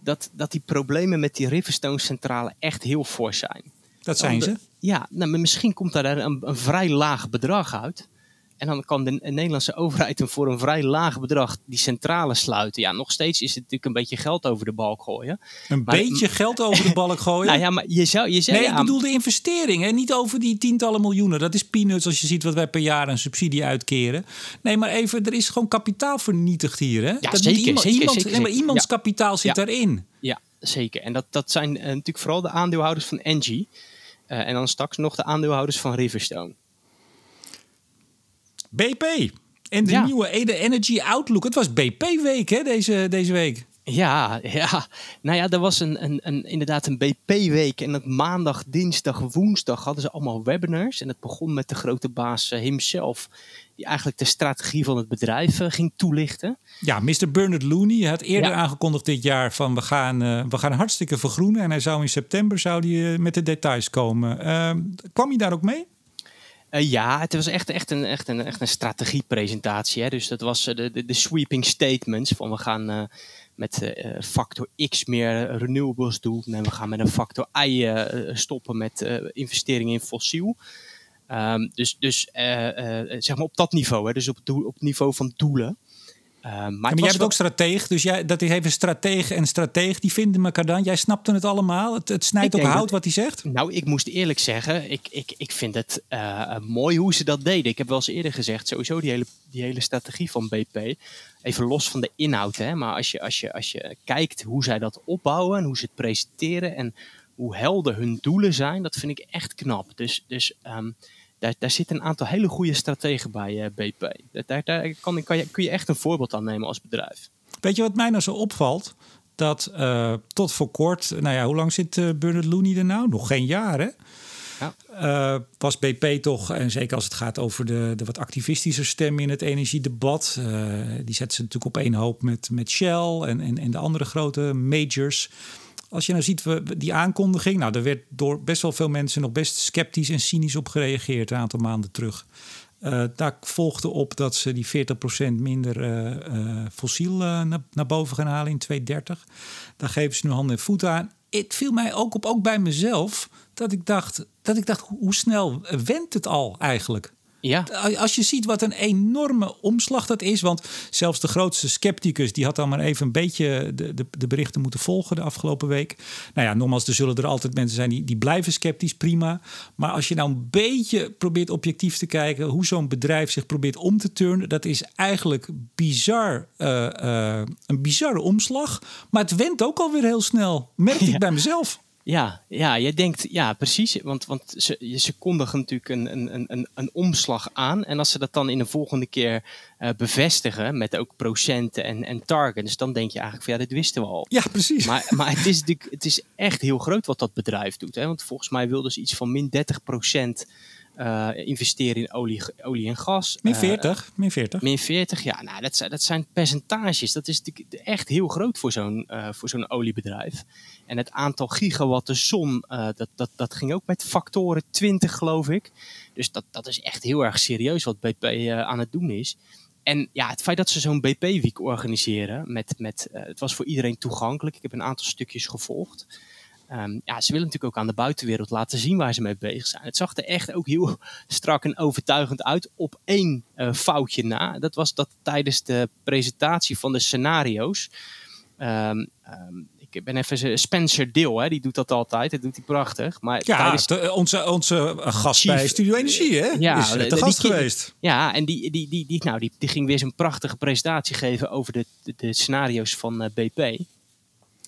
dat, dat die problemen met die Riverstone centrale echt heel fors zijn. Dat zijn ze. Ja, nou, misschien komt daar een, een, vrij laag bedrag uit. En dan kan de Nederlandse overheid voor een vrij laag bedrag die centrale sluiten. Ja, nog steeds is het natuurlijk een beetje geld over de balk gooien. Een maar, beetje geld over de balk gooien? nou ja, maar je zou... Je zou nee, ja, ik bedoel de investering. Hè? Niet over die tientallen miljoenen. Dat is peanuts als je ziet wat wij per jaar een subsidie uitkeren. Nee, maar even, er is gewoon kapitaal vernietigd hier. Hè? Ja, dat zeker, iemand, zeker, iemand, zeker, nee, maar iemands Ja. kapitaal zit daarin. Ja, zeker. En dat, dat zijn uh, natuurlijk vooral de aandeelhouders van Engie. Uh, en dan straks nog de aandeelhouders van Riverstone. BP. En de Ja. nieuwe Ede Energy Outlook. Het was BP-week hè, deze, deze week. Ja, ja. Nou ja, er was een, een, een, inderdaad een BP-week. En op maandag, dinsdag, woensdag hadden ze allemaal webinars. En het begon met de grote baas uh, himself. Die eigenlijk de strategie van het bedrijf uh, ging toelichten. Ja, Mr. Bernard Looney had eerder Ja. aangekondigd dit jaar van we gaan, eh, we gaan hartstikke vergroenen. En hij zou in september zou die, eh, met de details komen. Ehm, kwam hij daar ook mee? ja, het was echt, echt, een, echt, een, echt een strategiepresentatie. Hè? Dus dat was de, de, de sweeping statements van we gaan met factor X meer renewables doen. En we gaan met een factor Y stoppen met investeringen in fossiel. Um, dus dus zeg maar op dat niveau, hè? dus op, op het niveau van doelen. Uh, maar, maar jij bent ook strateeg, dus jij, dat heeft een stratege en strateeg, die vinden elkaar dan. Jij snapte het allemaal? Het, het snijdt op hout wat hij zegt? Nou, ik moest eerlijk zeggen, ik, ik, ik vind het uh, mooi hoe ze dat deden. Ik heb wel eens eerder gezegd, sowieso die hele, die hele strategie van BP, even los van de inhoud. Hè, maar als je, als, je, als je kijkt hoe zij dat opbouwen en hoe ze het presenteren en hoe helder hun doelen zijn, dat vind ik echt knap. Dus, dus um, daar, daar zitten een aantal hele goede strategen bij eh, BP. Daar, daar kan, kan je, kun je echt een voorbeeld aan nemen als bedrijf. Weet je wat mij nou zo opvalt? Dat uh, tot voor kort, nou ja, hoe lang zit uh, Bernard Looney er nou? Nog geen jaar, hè? Ja. Uh, was BP toch, en zeker als het gaat over de, de wat activistische stem in het energiedebat, die zetten ze natuurlijk op één hoop met, met Shell en, en, en de andere grote majors als je nou ziet die aankondiging, nou, daar werd door best wel veel mensen nog best sceptisch en cynisch op gereageerd een aantal maanden terug. Uh, daar volgde op dat ze die 40% minder uh, fossiel naar, naar, boven gaan halen in 2030. Daar geven ze nu handen en voeten aan. Het viel mij ook op, ook bij mezelf, dat ik dacht, dat ik dacht hoe snel went het al eigenlijk? Ja. Als je ziet wat een enorme omslag dat is. Want zelfs de grootste scepticus... die had dan maar even een beetje de, de, de berichten moeten volgen de afgelopen week. Nou ja, nogmaals, er zullen er altijd mensen zijn die, die blijven sceptisch, prima. Maar als je nou een beetje probeert objectief te kijken... hoe zo'n bedrijf zich probeert om te turnen... dat is eigenlijk bizar, uh, uh, een bizarre omslag. Maar het went ook alweer heel snel. Merk ik bij mezelf. Ja, ja, je denkt, ja, precies. Want, want ze, ze kondigen natuurlijk een, een, een, een omslag aan. En als ze dat dan in de volgende keer uh, bevestigen met ook procenten en, en targets, dan denk je eigenlijk van ja, dit wisten we al. Ja, precies. Maar, maar het, is natuurlijk, het is echt heel groot wat dat bedrijf doet. Hè? Want volgens mij wilden ze iets van min 30 procent uh, investeren in olie, olie en gas. Min 40, uh, min 40. Min 40, ja, nou, dat, zijn, dat zijn percentages. Dat is echt heel groot voor zo'n uh, voor zo'n oliebedrijf. En het aantal gigawatt de zon, dat, dat, dat ging ook met factoren 20, geloof ik. Dus dat, dat is echt heel erg serieus wat BP aan het doen is. En ja, het feit dat ze zo'n BP-week organiseren, met, met, het was voor iedereen toegankelijk. Ik heb een aantal stukjes gevolgd. Um, ja, ze willen natuurlijk ook aan de buitenwereld laten zien waar ze mee bezig zijn. Het zag er echt ook heel strak en overtuigend uit op één uh, foutje na. Dat was dat tijdens de presentatie van de scenario's. Um, um, ik ben even Spencer Deel, hè, die doet dat altijd. Dat doet hij prachtig. Maar ja, tijdens... de, onze, onze gast Chief, bij Studio Energie, hè? Ja, is de, de gast die, geweest. Ja, en die, die, die, die, nou, die, die ging weer zo'n prachtige presentatie geven over de, de, scenario's van uh, eh, BP.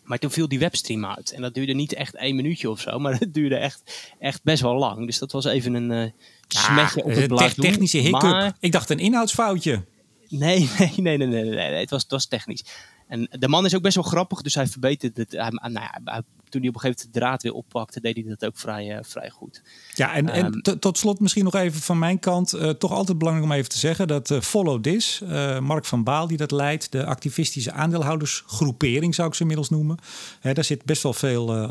Maar toen viel die webstream uit. En dat duurde niet echt één minuutje of zo. Maar het duurde echt, echt best wel lang. Dus dat was even een uh, smetje op het blad. Technische hiccup. Ik dacht een inhoudsfoutje. Nee, nee, nee, nee, nee, nee, nee. Het, was, het was technisch. En de man is ook best wel grappig, dus hij verbetert het. Hij, nou ja, toen hij op een gegeven moment de draad weer oppakte, deed hij dat ook vrij, uh, vrij goed. Ja, en, en ehm, tot slot misschien nog even van mijn kant. Uh, toch altijd belangrijk om even te zeggen dat uh, Follow This, Mark van Baal die dat leidt, de activistische aandeelhoudersgroepering zou ik ze inmiddels noemen. Hè, daar zit best wel veel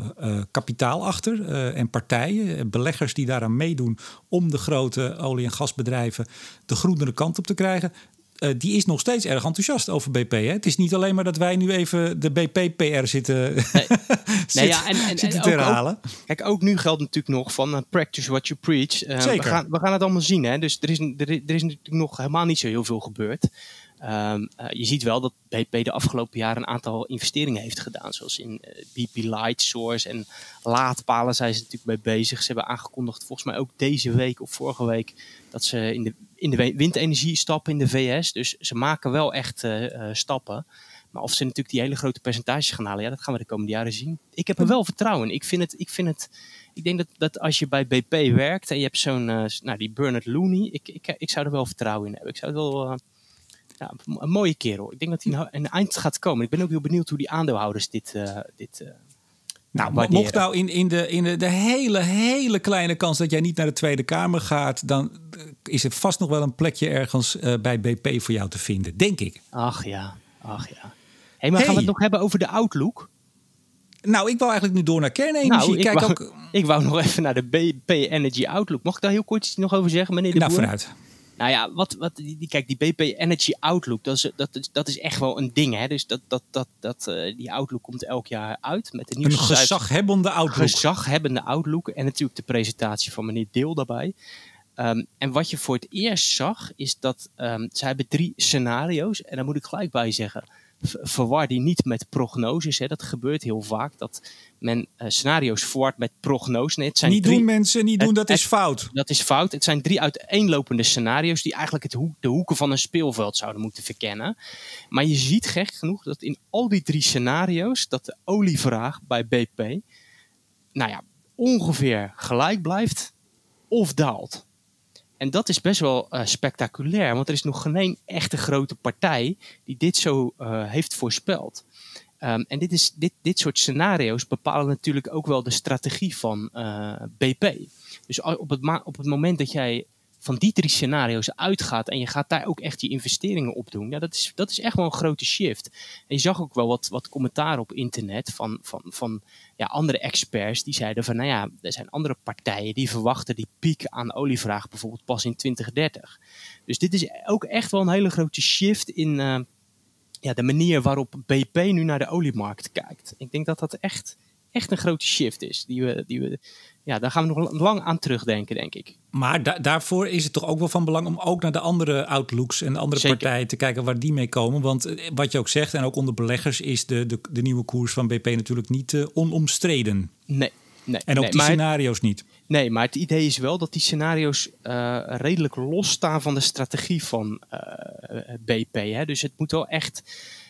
kapitaal achter en partijen, beleggers die daaraan meedoen om de grote olie- en gasbedrijven de groenere kant op te krijgen. Uh, die is nog steeds erg enthousiast over BP. Hè? Het is niet alleen maar dat wij nu even de BP-PR zitten, nee. nee, ja, en, en, zitten herhalen. Ook, kijk, ook nu geldt natuurlijk nog van uh, practice what you preach. Uh, Zeker. We gaan, we gaan het allemaal zien. Hè? Dus er is, er, er is natuurlijk nog helemaal niet zo heel veel gebeurd. Um, uh, je ziet wel dat BP de afgelopen jaren een aantal investeringen heeft gedaan. Zoals in uh, BP Light Source en laadpalen zijn ze natuurlijk mee bezig. Ze hebben aangekondigd volgens mij ook deze week of vorige week dat ze in de, in de windenergie stappen in de VS. Dus ze maken wel echt uh, stappen. Maar of ze natuurlijk die hele grote percentages gaan halen, ja, dat gaan we de komende jaren zien. Ik heb er wel vertrouwen in. Ik vind het, ik vind het, ik denk dat, dat als je bij BP werkt en je hebt zo'n, nou die Bernard Looney, ik, ik, ik zou er wel vertrouwen in hebben. Ik zou het wel ja, een mooie kerel. Ik denk dat hij nou een eind gaat komen. Ik ben ook heel benieuwd hoe die aandeelhouders dit, uh, dit uh, nou, waarderen. mocht nou in, in, de, in de, de, hele, hele kleine kans dat jij niet naar de Tweede Kamer gaat, dan eh, is er vast nog wel een plekje ergens uh, bij BP voor jou te vinden, denk ik. Ach ja, ach ja. Hey, maar gaan we het nog hebben over de Outlook? Nou, ik wou eigenlijk nu door naar kernenergie. Nou, ik, Kijk wou, ook. ik wou nog even naar de BP Energy Outlook. Mag ik daar heel kort iets nog over zeggen, meneer de Nou, Boer? vooruit. Nou ja, wat, wat, die, kijk, die BP Energy Outlook, dat is, dat, is, dat is echt wel een ding. Hè? Dus dat, dat, dat, dat, eh, die Outlook komt elk jaar uit met de Een nieuwste cijfers. gezaghebbende outlook. gezaghebbende Outlook en natuurlijk de presentatie van meneer Deel daarbij. Ehm, en wat je voor het eerst zag, is dat ehm ze hebben drie scenario's. En daar moet ik gelijk bij zeggen, verwar die niet met prognoses. Hè. Dat gebeurt heel vaak, dat men eh, scenario's verwart met prognoses. Nee, het zijn Niet drie, doen mensen, niet doen, Het- dat is fout. dat is fout. Het zijn drie uiteenlopende scenario's die eigenlijk het hoek, de hoeken van een speelveld zouden moeten verkennen. Maar je ziet gek genoeg dat in al die drie scenario's dat de olievraag bij BP nou ja, ongeveer gelijk blijft of daalt. En dat is best wel eh, spectaculair, want er is nog geen echte grote partij die dit zo eh, heeft voorspeld. Ehm, en dit, is, dit, dit soort scenario's bepalen natuurlijk ook wel de strategie van eh, BP. Dus op het, op het moment dat jij van die drie scenario's uitgaat en je gaat daar ook echt je investeringen op doen, ja, dat, is, dat is echt wel een grote shift. En je zag ook wel wat, wat commentaar op internet van, van, van ja, andere experts die zeiden van, nou ja, er zijn andere partijen die verwachten die piek aan olievraag bijvoorbeeld pas in 2030. Dus dit is ook echt wel een hele grote shift in eh, ja, de manier waarop BP nu naar de oliemarkt kijkt. Ik denk dat dat echt, echt een grote shift is. Die we, die we, ja, daar gaan we nog lang aan terugdenken, denk ik. Maar da- daarvoor is het toch ook wel van belang om ook naar de andere outlooks en de andere Zeker. partijen te kijken waar die mee komen. Want eh, wat je ook zegt, en ook onder beleggers, is de, de, de nieuwe koers van BP natuurlijk niet eh, onomstreden. Nee. Nee, En ook nee, die scenario's niet. nee, maar het idee is wel dat die scenario's eh, redelijk losstaan van de strategie van BP. Hè? Dus het moet wel echt,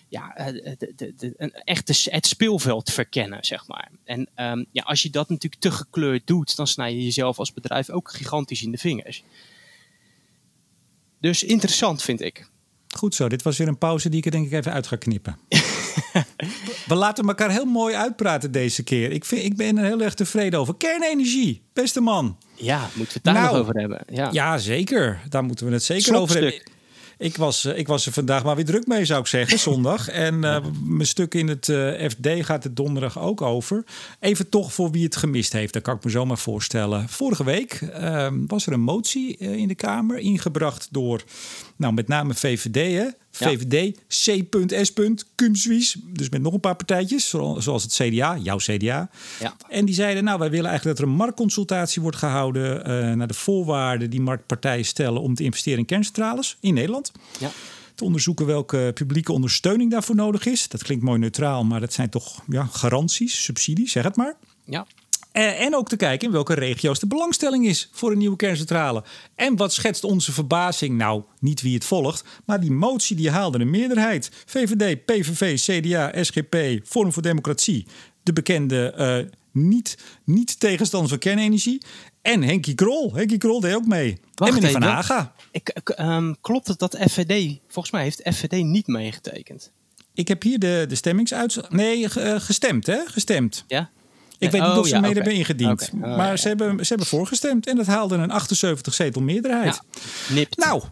ja, eh, de, de, de, een, echt het speelveld verkennen, zeg maar. En ehm, ja, als je dat natuurlijk te gekleurd doet, dan snij je jezelf als bedrijf ook gigantisch in de vingers. Dus interessant vind ik. Goed zo, dit was weer een pauze die ik er denk ik even uit ga knippen. We laten elkaar heel mooi uitpraten deze keer. Ik, vind, ik ben er heel erg tevreden over. Kernenergie, beste man. Ja, moeten we het daar Nou, nog over hebben? Ja. Ja, zeker. Daar moeten we het zeker over hebben. Ik was, eh, ik was er vandaag maar weer druk mee, zou ik zeggen, zondag. En eh, mijn stuk in het eh, FD gaat het donderdag ook over. Even toch voor wie het gemist heeft, dat kan ik me zomaar voorstellen. Vorige week eh, was er een motie in de Kamer, ingebracht door nou, met name VVD. Hè? VVD, C.S. Cumsuis, dus met nog een paar partijtjes, zo- zoals het CDA, jouw CDA. Ja. En die zeiden, nou, wij willen eigenlijk dat er een marktconsultatie wordt gehouden eh, naar de voorwaarden die marktpartijen stellen om te investeren in kerncentrales in Nederland. Ja. Te onderzoeken welke publieke ondersteuning daarvoor nodig is. Dat klinkt mooi neutraal, maar dat zijn toch ja, garanties, subsidies, zeg het maar. Ja. Eh, En ook te kijken in welke regio's de belangstelling is voor een nieuwe kerncentrale. En wat schetst onze verbazing? Nou, niet wie het volgt, maar die motie die haalde een meerderheid. VVD, PVV, CDA, SGP, Forum voor Democratie. De bekende eh, niet, niet tegenstanders van kernenergie. En Henkie Krol. Henkie Krol deed ook mee. Wacht en meneer Van. Haga. Ik, ik, ehm, klopt het dat FVD, volgens mij heeft FVD niet meegetekend? Ik heb hier de, de stemmingsuitslag. Nee, ge- eh, gestemd hè? Gestemd. Ja? Ik weet niet Oh, of ze ja, mee hebben ingediend. Oh, maar ja, Ze, hebben, ze hebben voorgestemd en dat haalde een 78 zetel meerderheid. Ja. Nipt. Nou,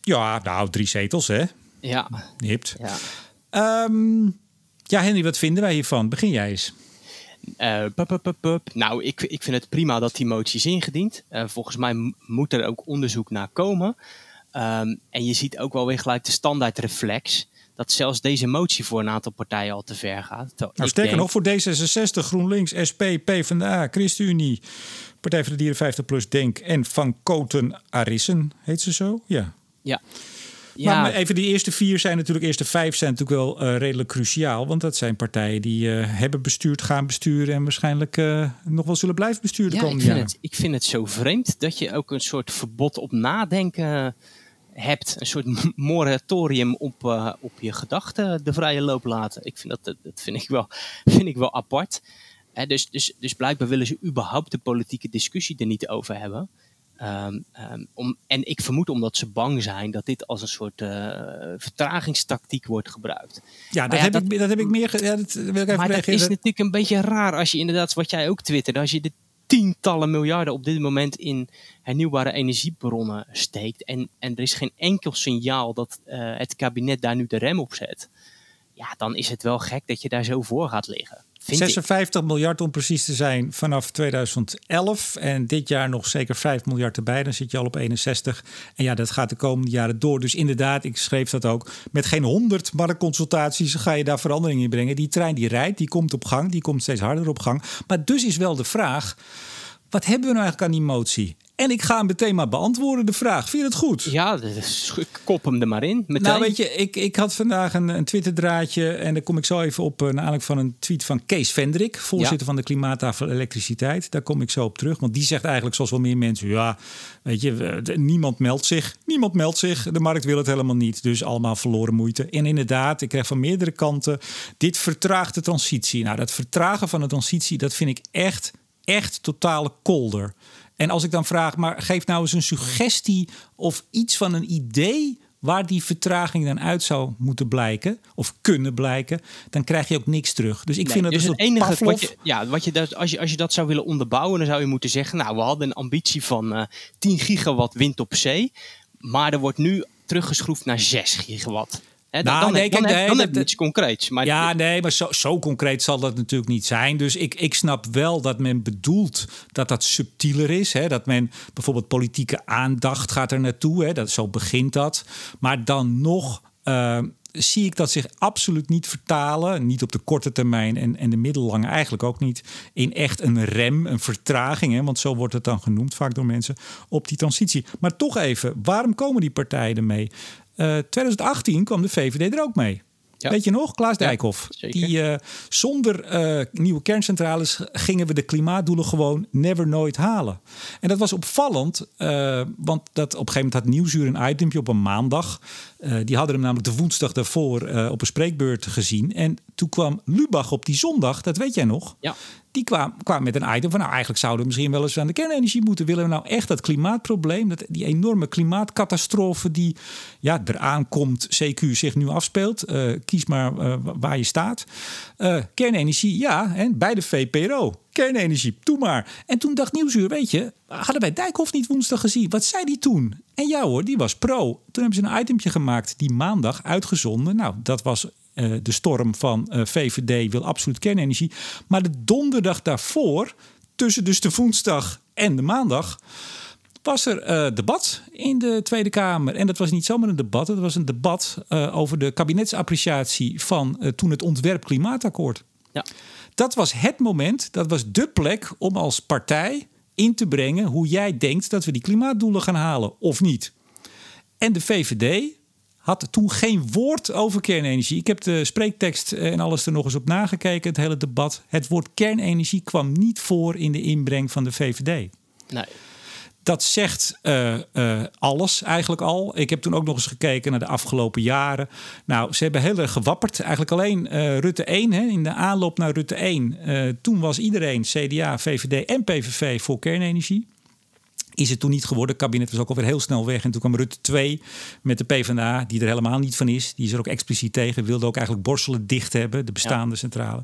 ja, nou, drie zetels, hè? Ja. Nipt. ja. Ehm, ja, Henry, wat vinden wij hiervan? Begin jij eens. Eh, pup, pup, pup, pup. Nou, ik, ik vind het prima dat die motie is ingediend. Eh, volgens mij moet er ook onderzoek naar komen. Ehm, en je ziet ook wel weer gelijk de standaardreflex. Dat zelfs deze motie voor een aantal partijen al te ver gaat. Terwijl Nou, ik sterker denk- nog, voor D66, GroenLinks, SP, PvdA, ChristenUnie, Partij voor de Dieren 50PLUS, Denk en Van Koten Arissen, heet ze zo? Ja. Ja. Maar Ja, maar even die eerste vier zijn natuurlijk, eerste vijf zijn natuurlijk wel eh, redelijk cruciaal. Want dat zijn partijen die eh, hebben bestuurd, gaan besturen en waarschijnlijk eh, nog wel zullen blijven besturen de ja ik, komende vind jaren. het, ik vind het zo vreemd dat je ook een soort verbod op nadenken hebt. Een soort moratorium op, eh, op je gedachten de vrije loop laten. Ik vind dat, dat, vind ik wel, vind ik wel apart. Hè, dus, dus, dus blijkbaar willen ze überhaupt de politieke discussie er niet over hebben. Ehm, ehm, om, en ik vermoed omdat ze bang zijn dat dit als een soort eh, vertragingstactiek wordt gebruikt. Ja, dat, ja, heb, dat- Ik, dat heb ik meer. Ja, dat wil ik even Maar dat reageren. is natuurlijk een beetje raar als je inderdaad, wat jij ook twitterde, als je de tientallen miljarden op dit moment in hernieuwbare energiebronnen steekt en, en er is geen enkel signaal dat eh, het kabinet daar nu de rem op zet. Ja, dan is het wel gek dat je daar zo voor gaat liggen. 56 miljard om precies te zijn vanaf 2011. En dit jaar nog zeker 5 miljard erbij. Dan zit je al op 61. En ja, dat gaat de komende jaren door. Dus inderdaad, ik schreef dat ook. Met geen 100 marktconsultaties ga je daar verandering in brengen. Die trein die rijdt, die komt op gang. Die komt steeds harder op gang. Maar dus is wel de vraag. Wat hebben we nou eigenlijk aan die motie? En ik ga hem meteen maar beantwoorden, de vraag. Vind je het goed? Ja, dus ik kop hem er maar in. Meteen. Nou, weet je, ik, ik had vandaag een, een Twitter-draadje. En daar kom ik zo even op. Uh, namelijk van een tweet van Kees Vendrik, voorzitter van de Klimaattafel Elektriciteit. Daar kom ik zo op terug. Want die zegt eigenlijk, zoals wel meer mensen. Ja, weet je, niemand meldt zich. Niemand meldt zich. De markt wil het helemaal niet. Dus allemaal verloren moeite. En inderdaad, ik krijg van meerdere kanten. Dit vertraagt de transitie. Nou, dat vertragen van de transitie, dat vind ik echt, echt totale kolder. En als ik dan vraag, maar geef nou eens een suggestie of iets van een idee waar die vertraging dan uit zou moeten blijken of kunnen blijken, dan krijg je ook niks terug. Dus ik vind dat dus het enige wat je, ja, wat je dat, als je als je dat zou willen onderbouwen, dan zou je moeten zeggen, nou, we hadden een ambitie van uh, eh, 10 gigawatt wind op zee, maar er wordt nu teruggeschroefd naar 6 gigawatt. He, dan, nou, nee, dan, kijk, dan, heb je iets concreets. Maar ja, nee, maar zo, zo concreet zal dat natuurlijk niet zijn. Dus ik, ik snap wel dat men bedoelt dat dat subtieler is. Hè? Dat men bijvoorbeeld politieke aandacht gaat er naartoe. Hè? Dat, zo begint dat. Maar dan nog... Uh, zie ik dat zich absoluut niet vertalen, niet op de korte termijn en, en de middellange eigenlijk ook niet, in echt een rem, een vertraging, hè, want zo wordt het dan genoemd vaak door mensen, op die transitie. Maar toch even, waarom komen die partijen ermee? 2018 eh, kwam de VVD er ook mee. Weet je nog, Klaas Dijkhoff? die uh, zonder uh, nieuwe kerncentrales gingen we de klimaatdoelen gewoon never nooit halen. En dat was opvallend, uh, want dat op een gegeven moment had Nieuwsuur een itempje op een maandag. Die hadden hem namelijk de woensdag daarvoor op een spreekbeurt gezien. En toen kwam Lubach op die zondag, dat weet jij nog. Ja die kwam, kwam met een item van... nou, eigenlijk zouden we misschien wel eens aan de kernenergie moeten. Willen we nou echt dat klimaatprobleem... Dat, die enorme klimaatcatastrofe die ja, eraan komt... CQ zich nu afspeelt. Uh, kies maar waar je staat. Kernenergie, ja, hè, bij de VPRO. Kernenergie, doe maar. En toen dacht Nieuwsuur, weet je... hadden wij Dijkhoff niet woensdag gezien? Wat zei die toen? En ja hoor, die was pro. Toen hebben ze een itemje gemaakt die maandag uitgezonden. Nou, dat was uh, de storm van uh, VVD wil absoluut kernenergie. Maar de donderdag daarvoor, tussen dus de woensdag en de maandag, was er uh, debat in de Tweede Kamer. En dat was niet zomaar een debat, het was een debat over de kabinetsappreciatie van toen het ontwerp klimaatakkoord. Ja. Dat was het moment, dat was de plek om als partij in te brengen hoe jij denkt dat we die klimaatdoelen gaan halen of niet. En de VVD had toen geen woord over kernenergie. Ik heb de spreektekst en alles er nog eens op nagekeken, het hele debat. Het woord kernenergie kwam niet voor in de inbreng van de VVD. Nee. Dat zegt uh, uh, alles eigenlijk al. Ik heb toen ook nog eens gekeken naar de afgelopen jaren. Nou, ze hebben heel erg gewapperd. Eigenlijk alleen uh, Rutte 1, hè, in de aanloop naar Rutte 1. toen was iedereen, CDA, VVD en PVV, voor kernenergie is het toen niet geworden. Het kabinet was ook alweer heel snel weg. En toen kwam Rutte 2 met de PvdA, die er helemaal niet van is. Die is er ook expliciet tegen. Wilde ook eigenlijk borstelen dicht hebben, de bestaande centrale.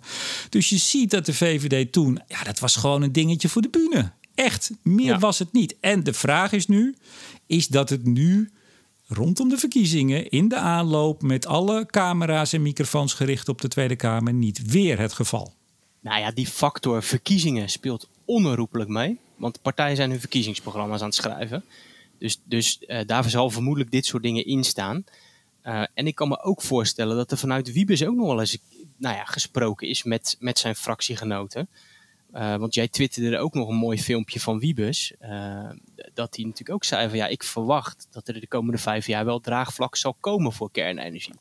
Dus je ziet dat de VVD toen, ja, dat was gewoon een dingetje voor de bühne. Echt, meer was het niet. En de vraag is nu, is dat het nu rondom de verkiezingen in de aanloop met alle camera's en microfoons gericht op de Tweede Kamer niet weer het geval? Nou ja, die factor verkiezingen speelt onherroepelijk mee. Want partijen zijn hun verkiezingsprogramma's aan het schrijven. Dus, dus uh, daar zal vermoedelijk dit soort dingen in staan. Uh, en ik kan me ook voorstellen dat er vanuit Wiebes ook nog wel eens nou ja, gesproken is met, met zijn fractiegenoten. Uh, want jij twitterde er ook nog een mooi filmpje van Wiebes. dat hij natuurlijk ook zei van ja, ik verwacht dat er de komende vijf jaar wel draagvlak zal komen voor kernenergie.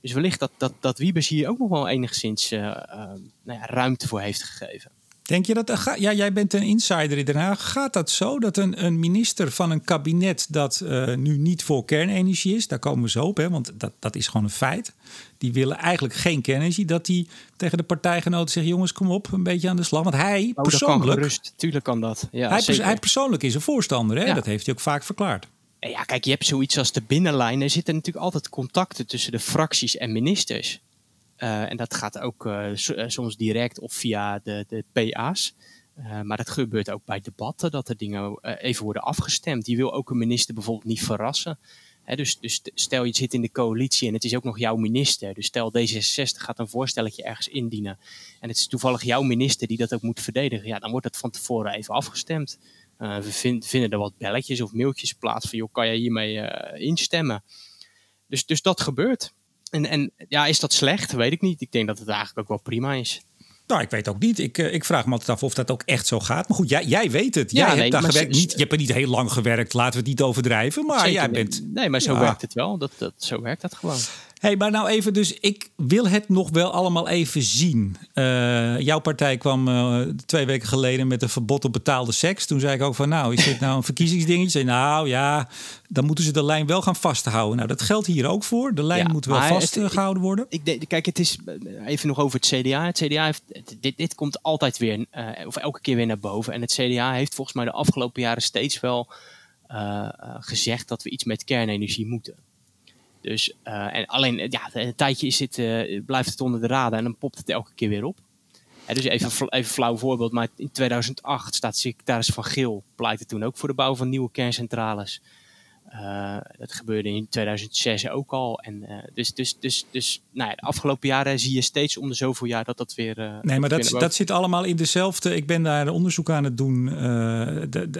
Dus wellicht dat, dat, dat Wiebes hier ook nog wel enigszins nou ja, ruimte voor heeft gegeven. Denk je dat, ja, jij bent een insider in Den Haag. Gaat dat zo dat een, een minister van een kabinet dat uh, nu niet voor kernenergie is, daar komen we zo op, hè, want dat, dat is gewoon een feit. Die willen eigenlijk geen kernenergie. Dat die tegen de partijgenoten zegt: jongens, kom op, een beetje aan de slag. Want hij oh, persoonlijk. Kan tuurlijk kan dat. Ja, hij, hij, persoonlijk is een voorstander, hè? dat heeft hij ook vaak verklaard. Ja, kijk, je hebt zoiets als de binnenlijn. Er zitten natuurlijk altijd contacten tussen de fracties en ministers. Uh, en dat gaat ook uh, soms direct of via de, de PA's. Maar dat gebeurt ook bij debatten, dat er dingen even worden afgestemd. Die wil ook een minister bijvoorbeeld niet verrassen. dus, dus stel je zit in de coalitie en het is ook nog jouw minister. Dus stel D66 gaat een voorstelletje ergens indienen. En het is toevallig jouw minister die dat ook moet verdedigen. Ja, dan wordt het van tevoren even afgestemd. We vind, vinden er wat belletjes of mailtjes plaats van, joh, kan jij hiermee instemmen? Dus, dus dat gebeurt. En, en ja, is dat slecht? Weet ik niet. Ik denk dat het eigenlijk ook wel prima is. Nou, ik weet ook niet. Ik, ik vraag me altijd af of dat ook echt zo gaat. Maar goed, jij, jij weet het. Jij hebt daar gewerkt. Niet, je hebt er niet heel lang gewerkt. Laten we het niet overdrijven. Maar jij bent. Nee, maar zo werkt het wel. Dat, dat, zo werkt dat gewoon hey, maar nou even, dus ik wil het nog wel allemaal even zien. Uh, jouw partij kwam uh, twee weken geleden met een verbod op betaalde seks. Toen zei ik ook van, nou, is dit nou een verkiezingsdingetje? Zei, nou ja, dan moeten ze de lijn wel gaan vasthouden. Nou, dat geldt hier ook voor. De lijn moet wel vastgehouden worden. Ik, ik, kijk, het is eh, even nog over het CDA. Het CDA heeft, dit, dit komt altijd weer, uh, of elke keer weer naar boven. En het CDA heeft volgens mij de afgelopen jaren steeds wel gezegd dat we iets met kernenergie moeten. Dus, uh, en alleen ja, een tijdje is het, uh, blijft het onder de radar en dan popt het elke keer weer op. Dus even, ja. even flauw voorbeeld, maar in 2008 staat secretaris Van Geel pleitte toen ook voor de bouw van nieuwe kerncentrales. Uh, dat gebeurde in 2006 ook al. En, uh, dus dus, dus, dus nou ja, de afgelopen jaren zie je steeds om de zoveel jaar dat dat weer. Uh, nee, maar dat, dat zit allemaal in dezelfde. Ik ben daar onderzoek aan het doen.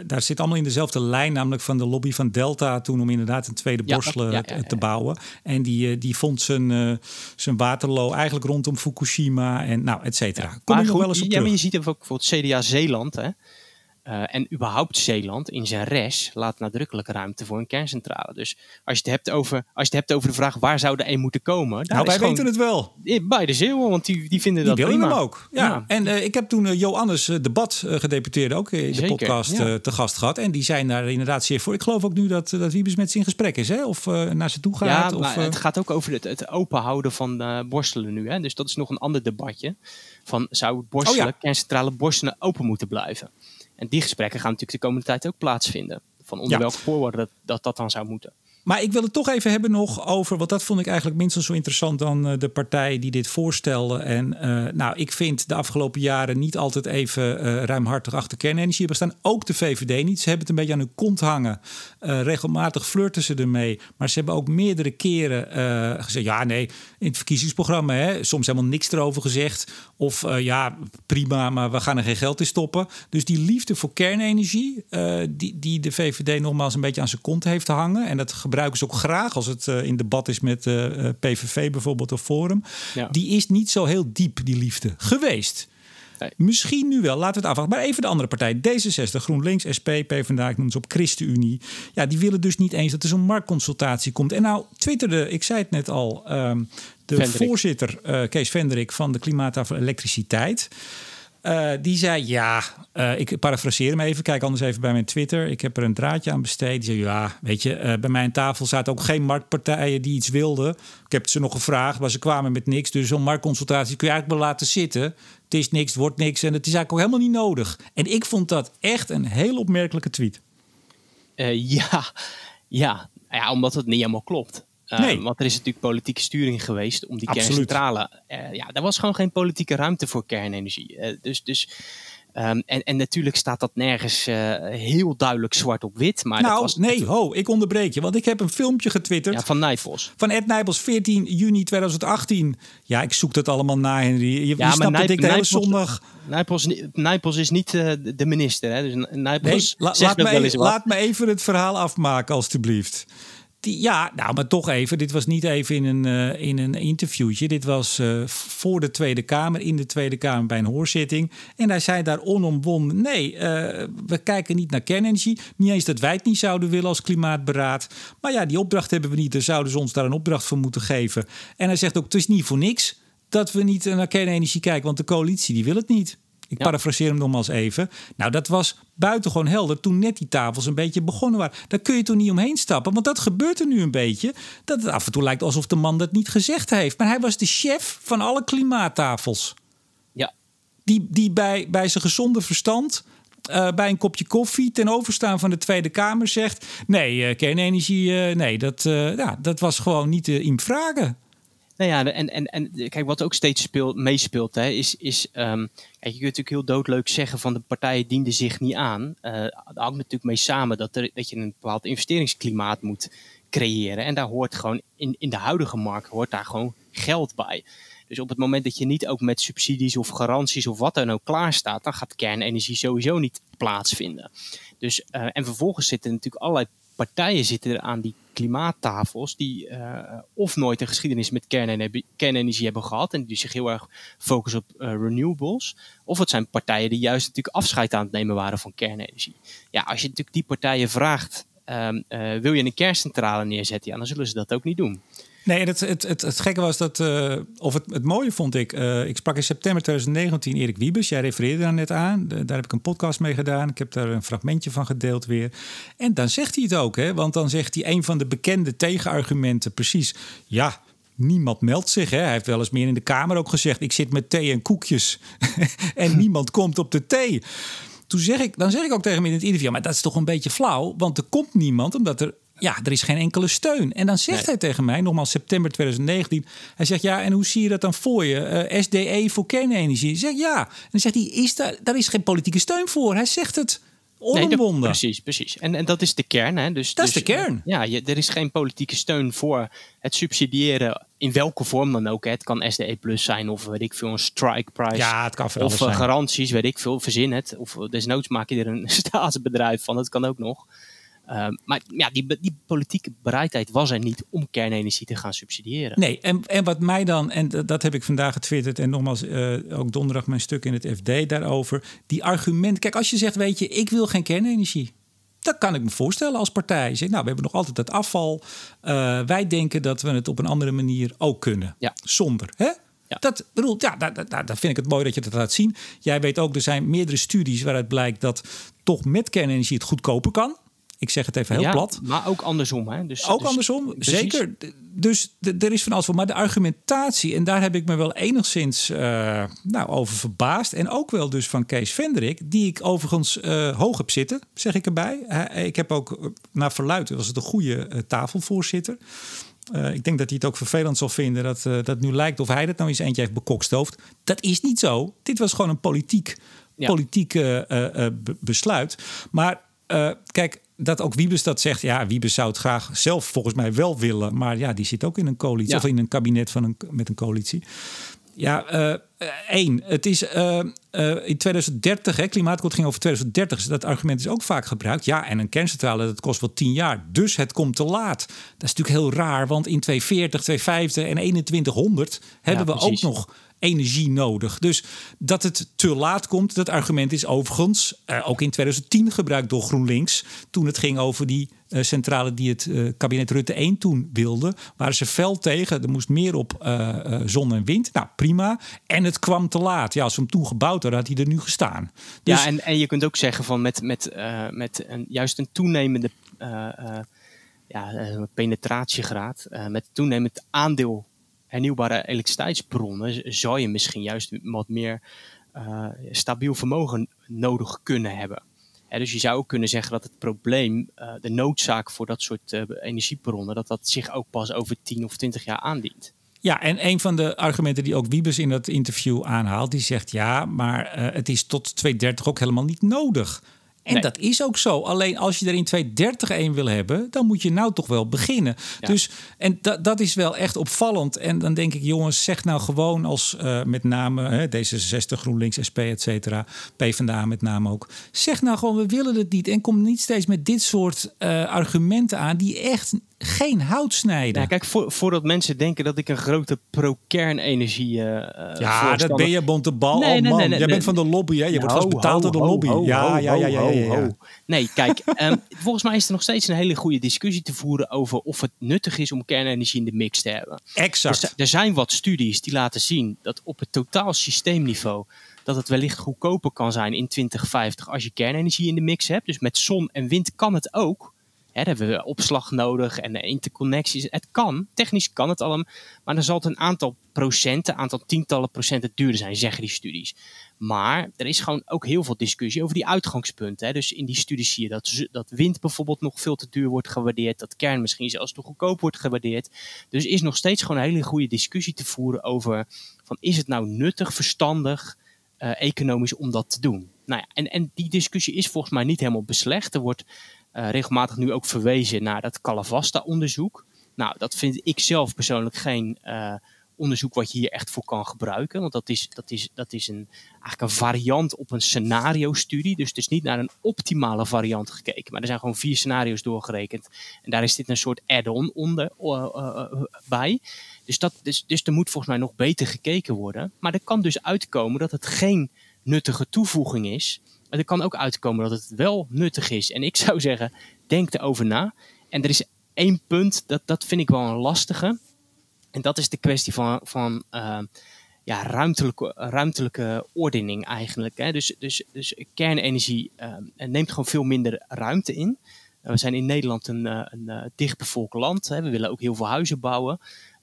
Daar zit allemaal in dezelfde lijn, namelijk van de lobby van Delta toen om inderdaad een tweede ja, ja, te bouwen. En die, die vond zijn, zijn waterloo eigenlijk rondom Fukushima en nou, et cetera. Kom je nog wel eens op Ja, maar je ziet ook bijvoorbeeld CDA Zeeland. Hè? Uh, en überhaupt Zeeland in zijn res laat nadrukkelijk ruimte voor een kerncentrale. Dus als je het hebt over, als je het hebt over de vraag waar zou er een moeten komen. Nou, wij weten het wel. Bij de Zeeuwen, want die, die vinden die dat willen hem ook. Ja. ja. En uh, ik heb toen uh, Johannes, debat gedeputeerde, ook in Zeker, de podcast ja. te gast gehad. En die zijn daar inderdaad zeer voor. Ik geloof ook nu dat, dat Wiebes met ze in gesprek is, hè? of naar ze toe gaat. Ja, of, het gaat ook over het, het openhouden van borstelen nu. Hè? Dus dat is nog een ander debatje. Van zou borstelen, oh, kerncentrale borstelen open moeten blijven? En die gesprekken gaan natuurlijk de komende tijd ook plaatsvinden. Van onder ja. welke voorwaarden dat, dat dat dan zou moeten. Maar ik wil het toch even hebben nog over, want dat vond ik eigenlijk minstens zo interessant dan uh, de partij die dit voorstelde. En uh, nou, ik vind de afgelopen jaren niet altijd even uh, ruimhartig achter kernenergie hebben staan. Ook de VVD niet. Ze hebben het een beetje aan hun kont hangen. regelmatig flirten ze ermee. Maar ze hebben ook meerdere keren gezegd: ja, nee, in het verkiezingsprogramma, hè, soms helemaal niks erover gezegd. Of ja, prima, maar we gaan er geen geld in stoppen. Dus die liefde voor kernenergie, die, die de VVD nogmaals een beetje aan zijn kont heeft hangen. En dat gebruiken ze ook graag als het uh, in debat is met eh, PVV bijvoorbeeld of Forum. Ja. Die is niet zo heel diep, die liefde, geweest. Nee. Misschien nu wel, laten we het afwachten. Maar even de andere partij, D66, GroenLinks, SP, PvdA, ik noem ze op ChristenUnie. Ja, die willen dus niet eens dat er zo'n marktconsultatie komt. En nou twitterde, ik zei het net al, um, de Vendrik. voorzitter uh, Kees Vendrik van de Klimaattafel Elektriciteit. Uh, die zei ja, uh, ik parafraseer hem even, kijk anders even bij mijn Twitter. Ik heb er een draadje aan besteed. Die zei ja, weet je, uh, bij mijn tafel zaten ook geen marktpartijen die iets wilden. Ik heb ze nog gevraagd, maar ze kwamen met niks. Dus zo'n marktconsultatie kun je eigenlijk wel laten zitten. Het is niks, het wordt niks en het is eigenlijk ook helemaal niet nodig. En ik vond dat echt een heel opmerkelijke tweet. ja, ja. ja, omdat het niet helemaal klopt. Uh, nee. Want er is natuurlijk politieke sturing geweest om die kerncentrale. Uh, ja, er was gewoon geen politieke ruimte voor kernenergie. Uh, dus, dus, um, en, en natuurlijk staat dat nergens heel duidelijk zwart op wit. Maar nou, dat was nee, ho, ik onderbreek je. Want ik heb een filmpje getwitterd. Ja, van Nijpels. Van Ed Nijpels, 14 juni 2018. Ja, ik zoek dat allemaal na, Henry. Je, ja, je snapt dat ik de hele zondag... Nijpels, Nijpels is niet de minister. Hè? Dus Nijpels nee, la, laat, me even, laat me even het verhaal afmaken, alstublieft. Die, ja, nou, maar toch even. Dit was niet even in een, uh, in een interviewtje. Dit was uh, voor de Tweede Kamer, in de Tweede Kamer bij een hoorzitting. En hij zei daar onomwonden: nee, uh, we kijken niet naar kernenergie. Niet eens dat wij het niet zouden willen als klimaatberaad. Maar ja, die opdracht hebben we niet. Dan zouden ze ons daar een opdracht voor moeten geven. En hij zegt ook: het is niet voor niks dat we niet naar kernenergie kijken, want de coalitie die wil het niet. Ik ja. parafraseer hem nogmaals even. Nou, dat was buitengewoon helder toen net die tafels een beetje begonnen waren. Daar kun je toch niet omheen stappen? Want dat gebeurt er nu een beetje. Dat het af en toe lijkt alsof de man dat niet gezegd heeft. Maar hij was de chef van alle klimaattafels. Ja. Die, die bij, bij zijn gezonde verstand... Uh, bij een kopje koffie ten overstaan van de Tweede Kamer zegt... nee, uh, kernenergie, uh, nee, dat, ja, dat was gewoon niet in vragen. Nou ja, en, en, en kijk, wat ook steeds speelt, meespeelt, hè, is. is um, kijk, je kunt natuurlijk heel doodleuk zeggen van de partijen dienden zich niet aan. Uh, dat hangt natuurlijk mee samen dat, er, dat je een bepaald investeringsklimaat moet creëren. En daar hoort gewoon in, in de huidige markt hoort daar gewoon geld bij. Dus op het moment dat je niet ook met subsidies of garanties of wat dan ook klaar staat, dan gaat kernenergie sowieso niet plaatsvinden. Dus, uh, en vervolgens zitten natuurlijk allerlei partijen zitten er aan die klimaattafels die uh, of nooit een geschiedenis met kernenergie, hebben gehad en die zich heel erg focussen op uh, renewables. Of het zijn partijen die juist natuurlijk afscheid aan het nemen waren van kernenergie. Ja, als je natuurlijk die partijen vraagt, um, uh, wil je een kerncentrale neerzetten? Ja, dan zullen ze dat ook niet doen. Nee, het, het, het, het gekke was dat, uh, of het, het mooie vond ik, uh, ik sprak in september 2019 Erik Wiebes, jij refereerde daar net aan, daar heb ik een podcast mee gedaan, ik heb daar een fragmentje van gedeeld weer. En dan zegt hij het ook, hè, want dan zegt hij een van de bekende tegenargumenten precies, ja, niemand meldt zich. Hè. Hij heeft wel eens meer in de Kamer ook gezegd, ik zit met thee en koekjes en niemand komt op de thee. Toen zeg ik, dan zeg ik ook tegen hem in het interview, maar dat is toch een beetje flauw, want er komt niemand omdat er ja, er is geen enkele steun. En dan zegt hij tegen mij, nogmaals september 2019, hij zegt ja, en hoe zie je dat dan voor je? Uh, SDE voor kernenergie. Zeg ja. En dan zegt hij, is daar, daar is geen politieke steun voor. Hij zegt het. Onomwonden. Nee, precies, precies. En, en dat is de kern. Hè? Dus, dat dus, is de kern. Ja, je, er is geen politieke steun voor het subsidiëren in welke vorm dan ook. Hè. Het kan SDE Plus zijn of weet ik veel, een strike price. Ja, het kan Of uh, garanties, weet ik veel, verzin het. Of desnoods maak je er een staatsbedrijf van, dat kan ook nog. Uh, maar ja, die, die, politieke bereidheid was er niet om kernenergie te gaan subsidiëren. Nee, en, en wat mij dan, en dat heb ik vandaag getwitterd en nogmaals uh, ook donderdag mijn stuk in het FD daarover. Die argument, kijk, als je zegt, weet je, ik wil geen kernenergie. Dat kan ik me voorstellen als partij. Zeg, nou, we hebben nog altijd het afval. Uh, wij denken dat we het op een andere manier ook kunnen. Ja. Zonder. Hè? Ja. Dat bedoel, ja, daar, daar, daar vind ik het mooi dat je dat laat zien. Jij weet ook, er zijn meerdere studies waaruit blijkt dat toch met kernenergie het goedkoper kan. Ik zeg het even heel ja, plat. Maar ook andersom. Hè? Dus, ook dus, andersom, precies. zeker. Dus er is van alles voor. Maar de argumentatie, en daar heb ik me wel enigszins uh, nou, over verbaasd. En ook wel dus van Kees Venderik, die ik overigens uh, hoog heb zitten, zeg ik erbij. Uh, ik heb ook, naar verluid, was het een goede tafelvoorzitter. Uh, ik denk dat hij het ook vervelend zal vinden dat uh, dat nu lijkt of hij dat nou eens eentje heeft bekokstoofd. Dat is niet zo. Dit was gewoon een politiek, ja. politiek uh, besluit. Maar kijk, dat ook Wiebes dat zegt. Ja, Wiebes zou het graag zelf volgens mij wel willen. Maar ja, die zit ook in een coalitie. Ja. Of in een kabinet van een, met een coalitie. Ja, uh, één. Het is uh, uh, in 2030, hè, klimaatakkoord ging over 2030. Dus dat argument is ook vaak gebruikt. Ja, en een kerncentrale, dat kost wel tien jaar. Dus het komt te laat. Dat is natuurlijk heel raar, want in 2040, 2050 en 2100 hebben ja, we precies. ook nog energie nodig. Dus dat het te laat komt, dat argument is overigens uh, ook in 2010 gebruikt door GroenLinks. Toen het ging over die uh, centrale die het uh, kabinet Rutte 1 toen wilde. Waren ze fel tegen. Er moest meer op zon en wind. Nou, prima. En het kwam te laat. Ja, als we hem toen gebouwd hadden, had hij er nu gestaan. Dus... Ja, en, en je kunt ook zeggen van met, met, met een, juist een toenemende ja, penetratiegraad, met toenemend aandeel hernieuwbare elektriciteitsbronnen zou je misschien juist wat meer uh, stabiel vermogen nodig kunnen hebben. He, dus je zou ook kunnen zeggen dat het probleem, uh, de noodzaak voor dat soort uh, energiebronnen, dat dat zich ook pas over 10 of 20 jaar aandient. Ja, en een van de argumenten die ook Wiebes in dat interview aanhaalt, die zegt ja, maar het is tot 2030 ook helemaal niet nodig. En nee. dat is ook zo. Alleen als je er in 2030 één wil hebben, dan moet je nou toch wel beginnen. Ja. Dus, en dat, dat is wel echt opvallend. En dan denk ik, jongens, zeg nou gewoon als uh, met name hè, D66, GroenLinks, SP, et cetera, PvdA met name ook. Zeg nou gewoon, we willen het niet. En kom niet steeds met dit soort uh, argumenten aan die echt geen hout snijden. Ja, kijk, voor, voordat mensen denken dat ik een grote pro-kernenergie. Uh, ja, dat ben je, Bontebal. Nee, oh, nee, nee, Jij bent van de lobby, hè? Je wordt vast betaald door de lobby. Ho, ja, ho, ja, ja, ja, ja, ja, Nee, kijk, um, volgens mij is er nog steeds een hele goede discussie te voeren over of het nuttig is om kernenergie in de mix te hebben. Exact. Dus er zijn wat studies die laten zien dat op het totaal systeemniveau dat het wellicht goedkoper kan zijn in 2050 als je kernenergie in de mix hebt. Dus met zon en wind kan het ook. Hè, hebben we opslag nodig en interconnecties. Het kan, technisch kan het allemaal, maar dan zal het een aantal procenten, aantal tientallen procenten duurder zijn, zeggen die studies. Maar er is gewoon ook heel veel discussie over die uitgangspunten. Hè. Dus in die studies zie je dat, dat wind bijvoorbeeld nog veel te duur wordt gewaardeerd, dat kern misschien zelfs te goedkoop wordt gewaardeerd. Dus is nog steeds gewoon een hele goede discussie te voeren over van is het nou nuttig, verstandig, uh, economisch om dat te doen. Nou ja, en, en die discussie is volgens mij niet helemaal beslecht. Er wordt regelmatig nu ook verwezen naar dat Calavasta-onderzoek. Nou, dat vind ik zelf persoonlijk geen onderzoek wat je hier echt voor kan gebruiken. Want dat is, dat is, dat is een, eigenlijk een variant op een scenario-studie. Dus het is niet naar een optimale variant gekeken. Maar er zijn gewoon vier scenario's doorgerekend. En daar is dit een soort add-on onder uh, bij. Dus, dat, dus, dus er moet volgens mij nog beter gekeken worden. Maar er kan dus uitkomen dat het geen nuttige toevoeging is. Maar er kan ook uitkomen dat het wel nuttig is. En ik zou zeggen, denk erover na. En er is één punt, dat, dat vind ik wel een lastige. En dat is de kwestie van, van uh, ja, ruimtelijke, ruimtelijke ordening eigenlijk. Hè. Dus, dus, dus kernenergie uh, neemt gewoon veel minder ruimte in. we zijn in Nederland een, een dichtbevolkt land. Hè. We willen ook heel veel huizen bouwen.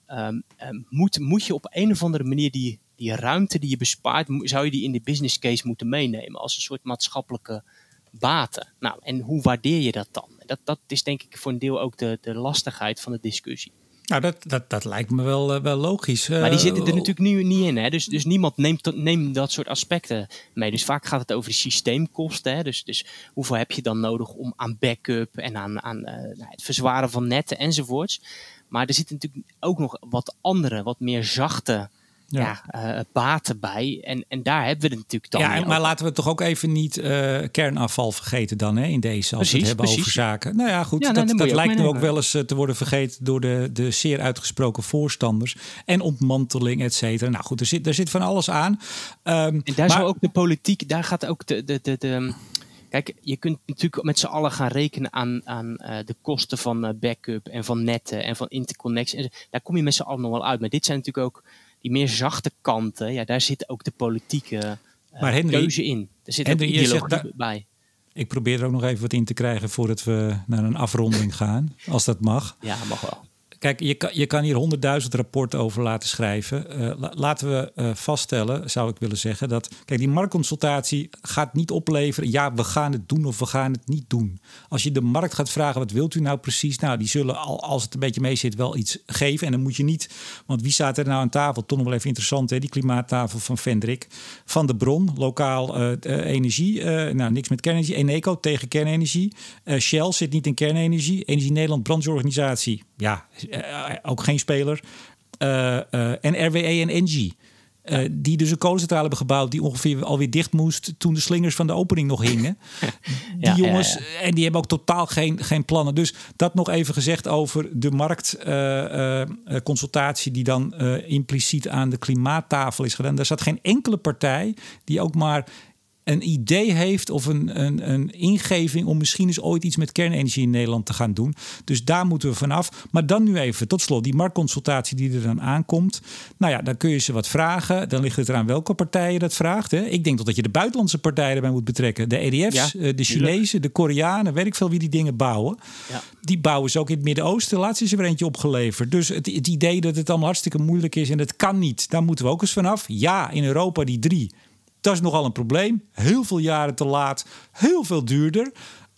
Um, moet, moet je op een of andere manier die, die ruimte die je bespaart, zou je die in de business case moeten meenemen als een soort maatschappelijke baten. Nou, en hoe waardeer je dat dan? Dat, dat is denk ik voor een deel ook de, de lastigheid van de discussie. Nou, dat, dat, dat lijkt me wel, uh, wel logisch. Maar die zitten er eh, natuurlijk nu niet in. Hè? Dus, dus niemand neemt, neemt dat soort aspecten mee. Dus vaak gaat het over de systeemkosten. Hè? Dus, dus hoeveel heb je dan nodig om aan backup en aan, aan uh, het verzwaren van netten enzovoorts. Maar er zitten natuurlijk ook nog wat andere, wat meer zachte ja. ja uh, baten bij. En, en daar hebben we het natuurlijk dan. Ja, maar laten we toch ook even niet uh, kernafval vergeten dan hè, in deze. Als we het hebben over zaken. Nou ja, goed. Ja, dat, dat lijkt nu ook wel eens uh, te worden vergeten door de, de zeer uitgesproken voorstanders. En ontmanteling, et cetera. Nou goed, er zit, er zit van alles aan. Um, en daar maar, zou ook de politiek, daar gaat ook de, de, de, de Kijk, je kunt natuurlijk met z'n allen gaan rekenen aan, aan uh, de kosten van uh, backup en van netten en van interconnectie. Daar kom je met z'n allen nog wel uit. Maar dit zijn natuurlijk ook die meer zachte kanten, ja, daar zit ook de politieke uh, maar Henry, keuze in. Er zit Henry, ook ideologie bij. Ik probeer er ook nog even wat in te krijgen voordat we naar een afronding gaan, als dat mag. Ja, mag wel. Kijk, je kan, je kan hier honderdduizend rapporten over laten schrijven. Uh, laten we uh, vaststellen, zou ik willen zeggen, dat kijk, die marktconsultatie gaat niet opleveren. Ja, we gaan het doen of we gaan het niet doen. Als je de markt gaat vragen, wat wilt u nou precies? Nou, die zullen, al, als het een beetje mee zit, wel iets geven. En dan moet je niet, want wie staat er nou aan tafel? Toch nog wel even interessant, hè? die klimaattafel van Vendrik. Van de Bron, lokaal uh, energie. nou, niks met kernenergie. Eneco tegen kernenergie. Shell zit niet in kernenergie. Energie Nederland, brancheorganisatie. Ja, eh, ook geen speler. Eh, eh, en RWE en Engie. Uh, die dus een kolencentrale hebben gebouwd die ongeveer alweer dicht moest toen de slingers van de opening nog hingen. die jongens, en die hebben ook totaal geen, geen plannen. Dus dat nog even gezegd over de marktconsultatie uh, die dan impliciet aan de klimaattafel is gedaan. Daar zat geen enkele partij die ook maar een idee heeft of een, een, een ingeving om misschien eens ooit iets met kernenergie in Nederland te gaan doen. Dus daar moeten we vanaf. Maar dan nu even, tot slot, die marktconsultatie die er dan aankomt. Nou ja, dan kun je ze wat vragen. Dan ligt het eraan welke partijen dat vraagt. Hè. Ik denk dat je de buitenlandse partijen erbij moet betrekken. De EDF's, eh, de Chinezen, de Koreanen, weet ik veel wie die dingen bouwen. Ja. Die bouwen ze ook in het Midden-Oosten. Laatst is er weer eentje opgeleverd. Dus het, het idee dat het allemaal hartstikke moeilijk is en het kan niet, daar moeten we ook eens vanaf. Ja, in Europa die drie. Dat is nogal een probleem. Heel veel jaren te laat, heel veel duurder.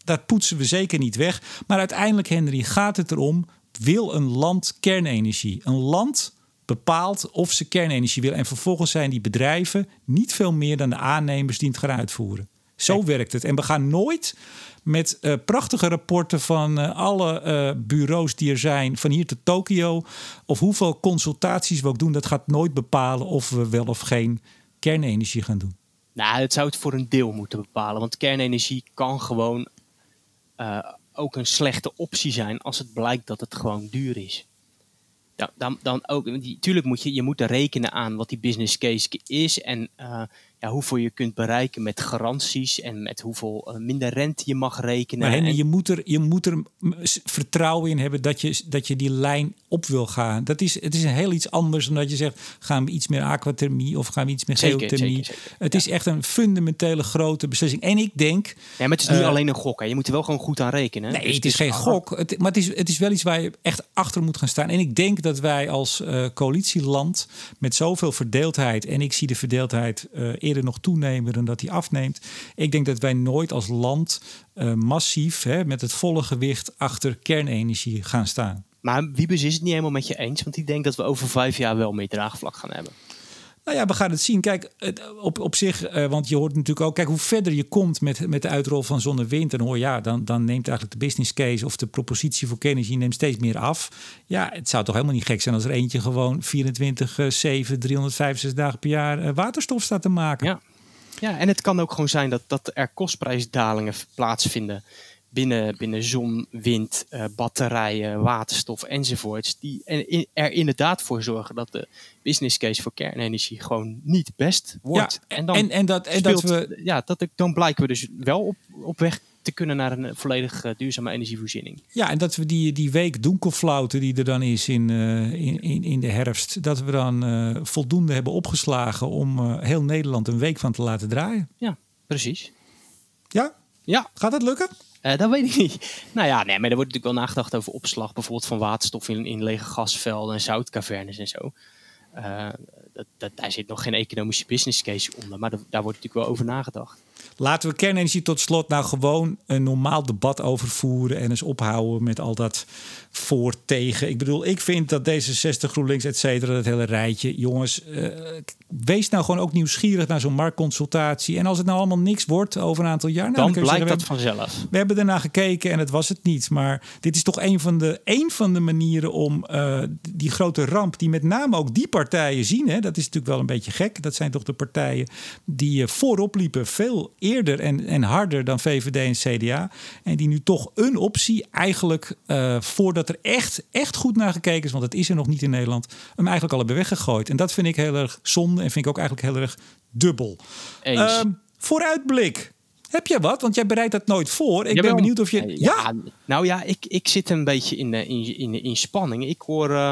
Dat poetsen we zeker niet weg. Maar uiteindelijk, Henry, gaat het erom: wil een land kernenergie? Een land bepaalt of ze kernenergie willen. En vervolgens zijn die bedrijven niet veel meer dan de aannemers die het gaan uitvoeren. Zo werkt het. En we gaan nooit met uh, prachtige rapporten van uh, alle uh, bureaus die er zijn, van hier tot Tokio, of hoeveel consultaties we ook doen, dat gaat nooit bepalen of we wel of geen kernenergie gaan doen? Nou, het zou het voor een deel moeten bepalen. Want kernenergie kan gewoon uh, ook een slechte optie zijn als het blijkt dat het gewoon duur is. Ja, dan, dan ook, natuurlijk moet je, je moet rekenen aan wat die business case is en uh, ja, hoeveel je kunt bereiken met garanties en met hoeveel uh, minder rente je mag rekenen. Maar je, moet er, je moet er vertrouwen in hebben dat je, dat je die lijn op wil gaan. Dat is, het is een heel iets anders dan dat je zegt, gaan we iets meer aquathermie of gaan we iets meer geothermie. Het is echt een fundamentele grote beslissing. En ik denk... Ja, maar het is niet uh, alleen een gok. Hè. Je moet er wel gewoon goed aan rekenen. Nee, dus het is geen gok. Het, maar het is, het is wel iets waar je echt achter moet gaan staan. En ik denk dat wij als uh, coalitieland met zoveel verdeeldheid... en ik zie de verdeeldheid eerder nog toenemen dan dat hij afneemt. Ik denk dat wij nooit als land uh, massief hè, met het volle gewicht achter kernenergie gaan staan. Maar Wiebes is het niet helemaal met je eens, want ik denk dat we over vijf jaar wel meer draagvlak gaan hebben. Nou ja, we gaan het zien. Kijk, op, op zich, uh, want je hoort natuurlijk ook, kijk, hoe verder je komt met, met de uitrol van zon en wind, dan hoor ja, dan, dan neemt eigenlijk de business case of de propositie voor kennis neemt steeds meer af. Ja, het zou toch helemaal niet gek zijn als er eentje gewoon 24, 7, 365 dagen per jaar uh, waterstof staat te maken. Ja. ja, en het kan ook gewoon zijn dat, dat er kostprijsdalingen plaatsvinden binnen, binnen zon, wind, uh, batterijen, waterstof enzovoorts. Die er inderdaad voor zorgen dat de business case voor kernenergie gewoon niet best wordt. Ja, en, dan en, en, dat, en dat we. Ja, dat, dan blijken we dus wel op, op weg te kunnen naar een volledig uh, duurzame energievoorziening. Ja, en dat we die, die week donkerflauten die er dan is in, uh, in, in, in de herfst, dat we dan voldoende hebben opgeslagen om heel Nederland een week van te laten draaien. Ja, precies. Ja? Ja. Gaat het lukken? Uh, dat weet ik niet. Nou ja, nee, maar er wordt natuurlijk wel nagedacht over opslag, bijvoorbeeld van waterstof in, in lege gasvelden en zoutcavernes en zo. Uh, dat, dat, daar zit nog geen economische business case onder, maar daar wordt natuurlijk wel over nagedacht. Laten we kernenergie tot slot nou gewoon een normaal debat over voeren en eens ophouden met al dat voor, tegen. Ik bedoel, ik vind dat deze 60 GroenLinks, et cetera, dat hele rijtje, jongens, uh, wees nou gewoon ook nieuwsgierig naar zo'n marktconsultatie. En als het nou allemaal niks wordt over een aantal jaar, nou, dan, blijkt dat vanzelf. We hebben ernaar gekeken en het was het niet. Maar dit is toch een van de, een van de manieren om uh, die grote ramp, die met name ook die partijen zien, hè, dat is natuurlijk wel een beetje gek. Dat zijn toch de partijen die uh, voorop liepen, veel eerder en, en harder dan VVD en CDA. En die nu toch een optie eigenlijk uh, voordat er echt, echt goed naar gekeken is, want het is er nog niet in Nederland, hem eigenlijk al hebben weggegooid. En dat vind ik heel erg zonde en vind ik ook eigenlijk heel erg dubbel. Um, vooruitblik. Heb je wat? Want jij bereidt dat nooit voor. Ik ben benieuwd of je. Ja, ja, nou ja, ik, ik zit een beetje in, in, in, in spanning. Ik hoor, uh,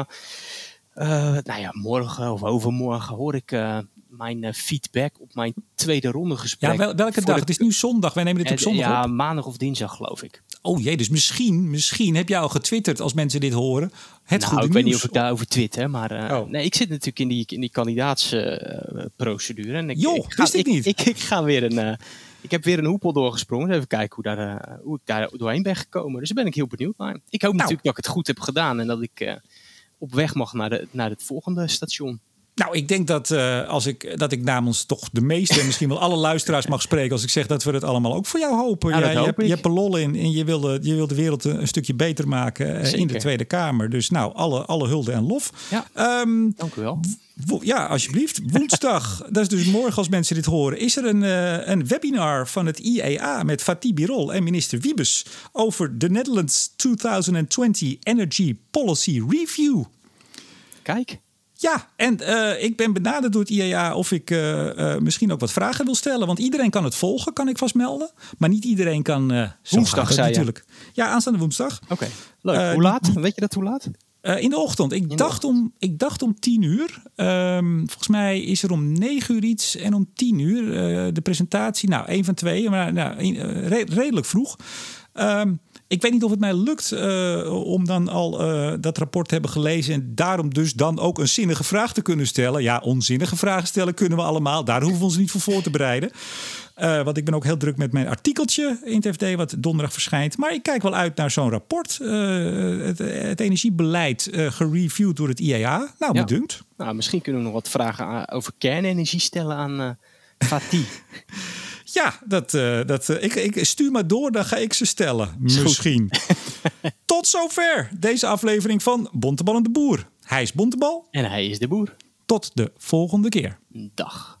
uh, nou ja, morgen of overmorgen hoor ik uh, mijn uh, feedback op mijn tweede ronde gesprek. Ja, wel, welke dag? De, het is nu zondag. Wij nemen dit op zondag Ja, op. maandag of dinsdag geloof ik. Oh jee, dus misschien, misschien heb jij al getwitterd als mensen dit horen. Het nou, goede ik weet niet of ik daarover twitter, maar uh, oh. nee, ik zit natuurlijk in die, in die kandidaatsprocedure. Uh, en ik, ga, wist ik, ik niet. Ik, ik, ga weer een... Uh, ik heb weer een hoepel doorgesprongen. Even kijken hoe, daar, hoe ik daar doorheen ben gekomen. Dus daar ben ik heel benieuwd naar. Ik hoop nou. natuurlijk dat ik het goed heb gedaan en dat ik op weg mag naar, de, naar het volgende station. Nou, ik denk dat, uh, als ik, dat ik namens toch de meeste en misschien wel alle luisteraars mag spreken. als ik zeg dat we het allemaal ook voor jou hopen. Ja, ja, je, hebt, je, hebt, er lol in en je wil de, je wil de wereld een, een stukje beter maken uh, in de Tweede Kamer. Dus nou, alle, alle hulde en lof. Ja, um, dank u wel. Ja, alsjeblieft. Woensdag, dat is dus morgen als mensen dit horen, is er een, uh, een webinar van het IEA met Fatih Birol en minister Wiebes over de Netherlands 2020 Energy Policy Review. Kijk. Ja, en uh, ik ben benaderd door het IEA of ik uh, uh, misschien ook wat vragen wil stellen. Want iedereen kan het volgen, kan ik vast melden. Maar niet iedereen kan. woensdag, zei natuurlijk. Ja, aanstaande woensdag. Oké, okay. leuk. hoe laat? Weet je dat hoe laat? in de ochtend. Ik, dacht ochtend. Om, ik dacht om tien uur. Um, volgens mij is er om negen uur iets en om tien uur de presentatie. Nou, één van twee, maar nou, re redelijk vroeg. Um, ik weet niet of het mij lukt uh, om dan al uh, dat rapport te hebben gelezen en daarom dus dan ook een zinnige vraag te kunnen stellen. Ja, onzinnige vragen stellen kunnen we allemaal. Daar hoeven we ons niet voor voor te bereiden. Uh, want ik ben ook heel druk met mijn artikeltje in het FD, wat donderdag verschijnt. Maar ik kijk wel uit naar zo'n rapport. Het, het, energiebeleid gereviewd door het IEA. Nou, ja. bedankt. Nou, misschien kunnen we nog wat vragen over kernenergie stellen aan Fatih. Ja, dat, uh, dat, uh, ik, ik stuur maar door, dan ga ik ze stellen. Misschien. Tot zover deze aflevering van Bontebal en de Boer. Hij is Bontebal. En hij is de boer. Tot de volgende keer. Dag.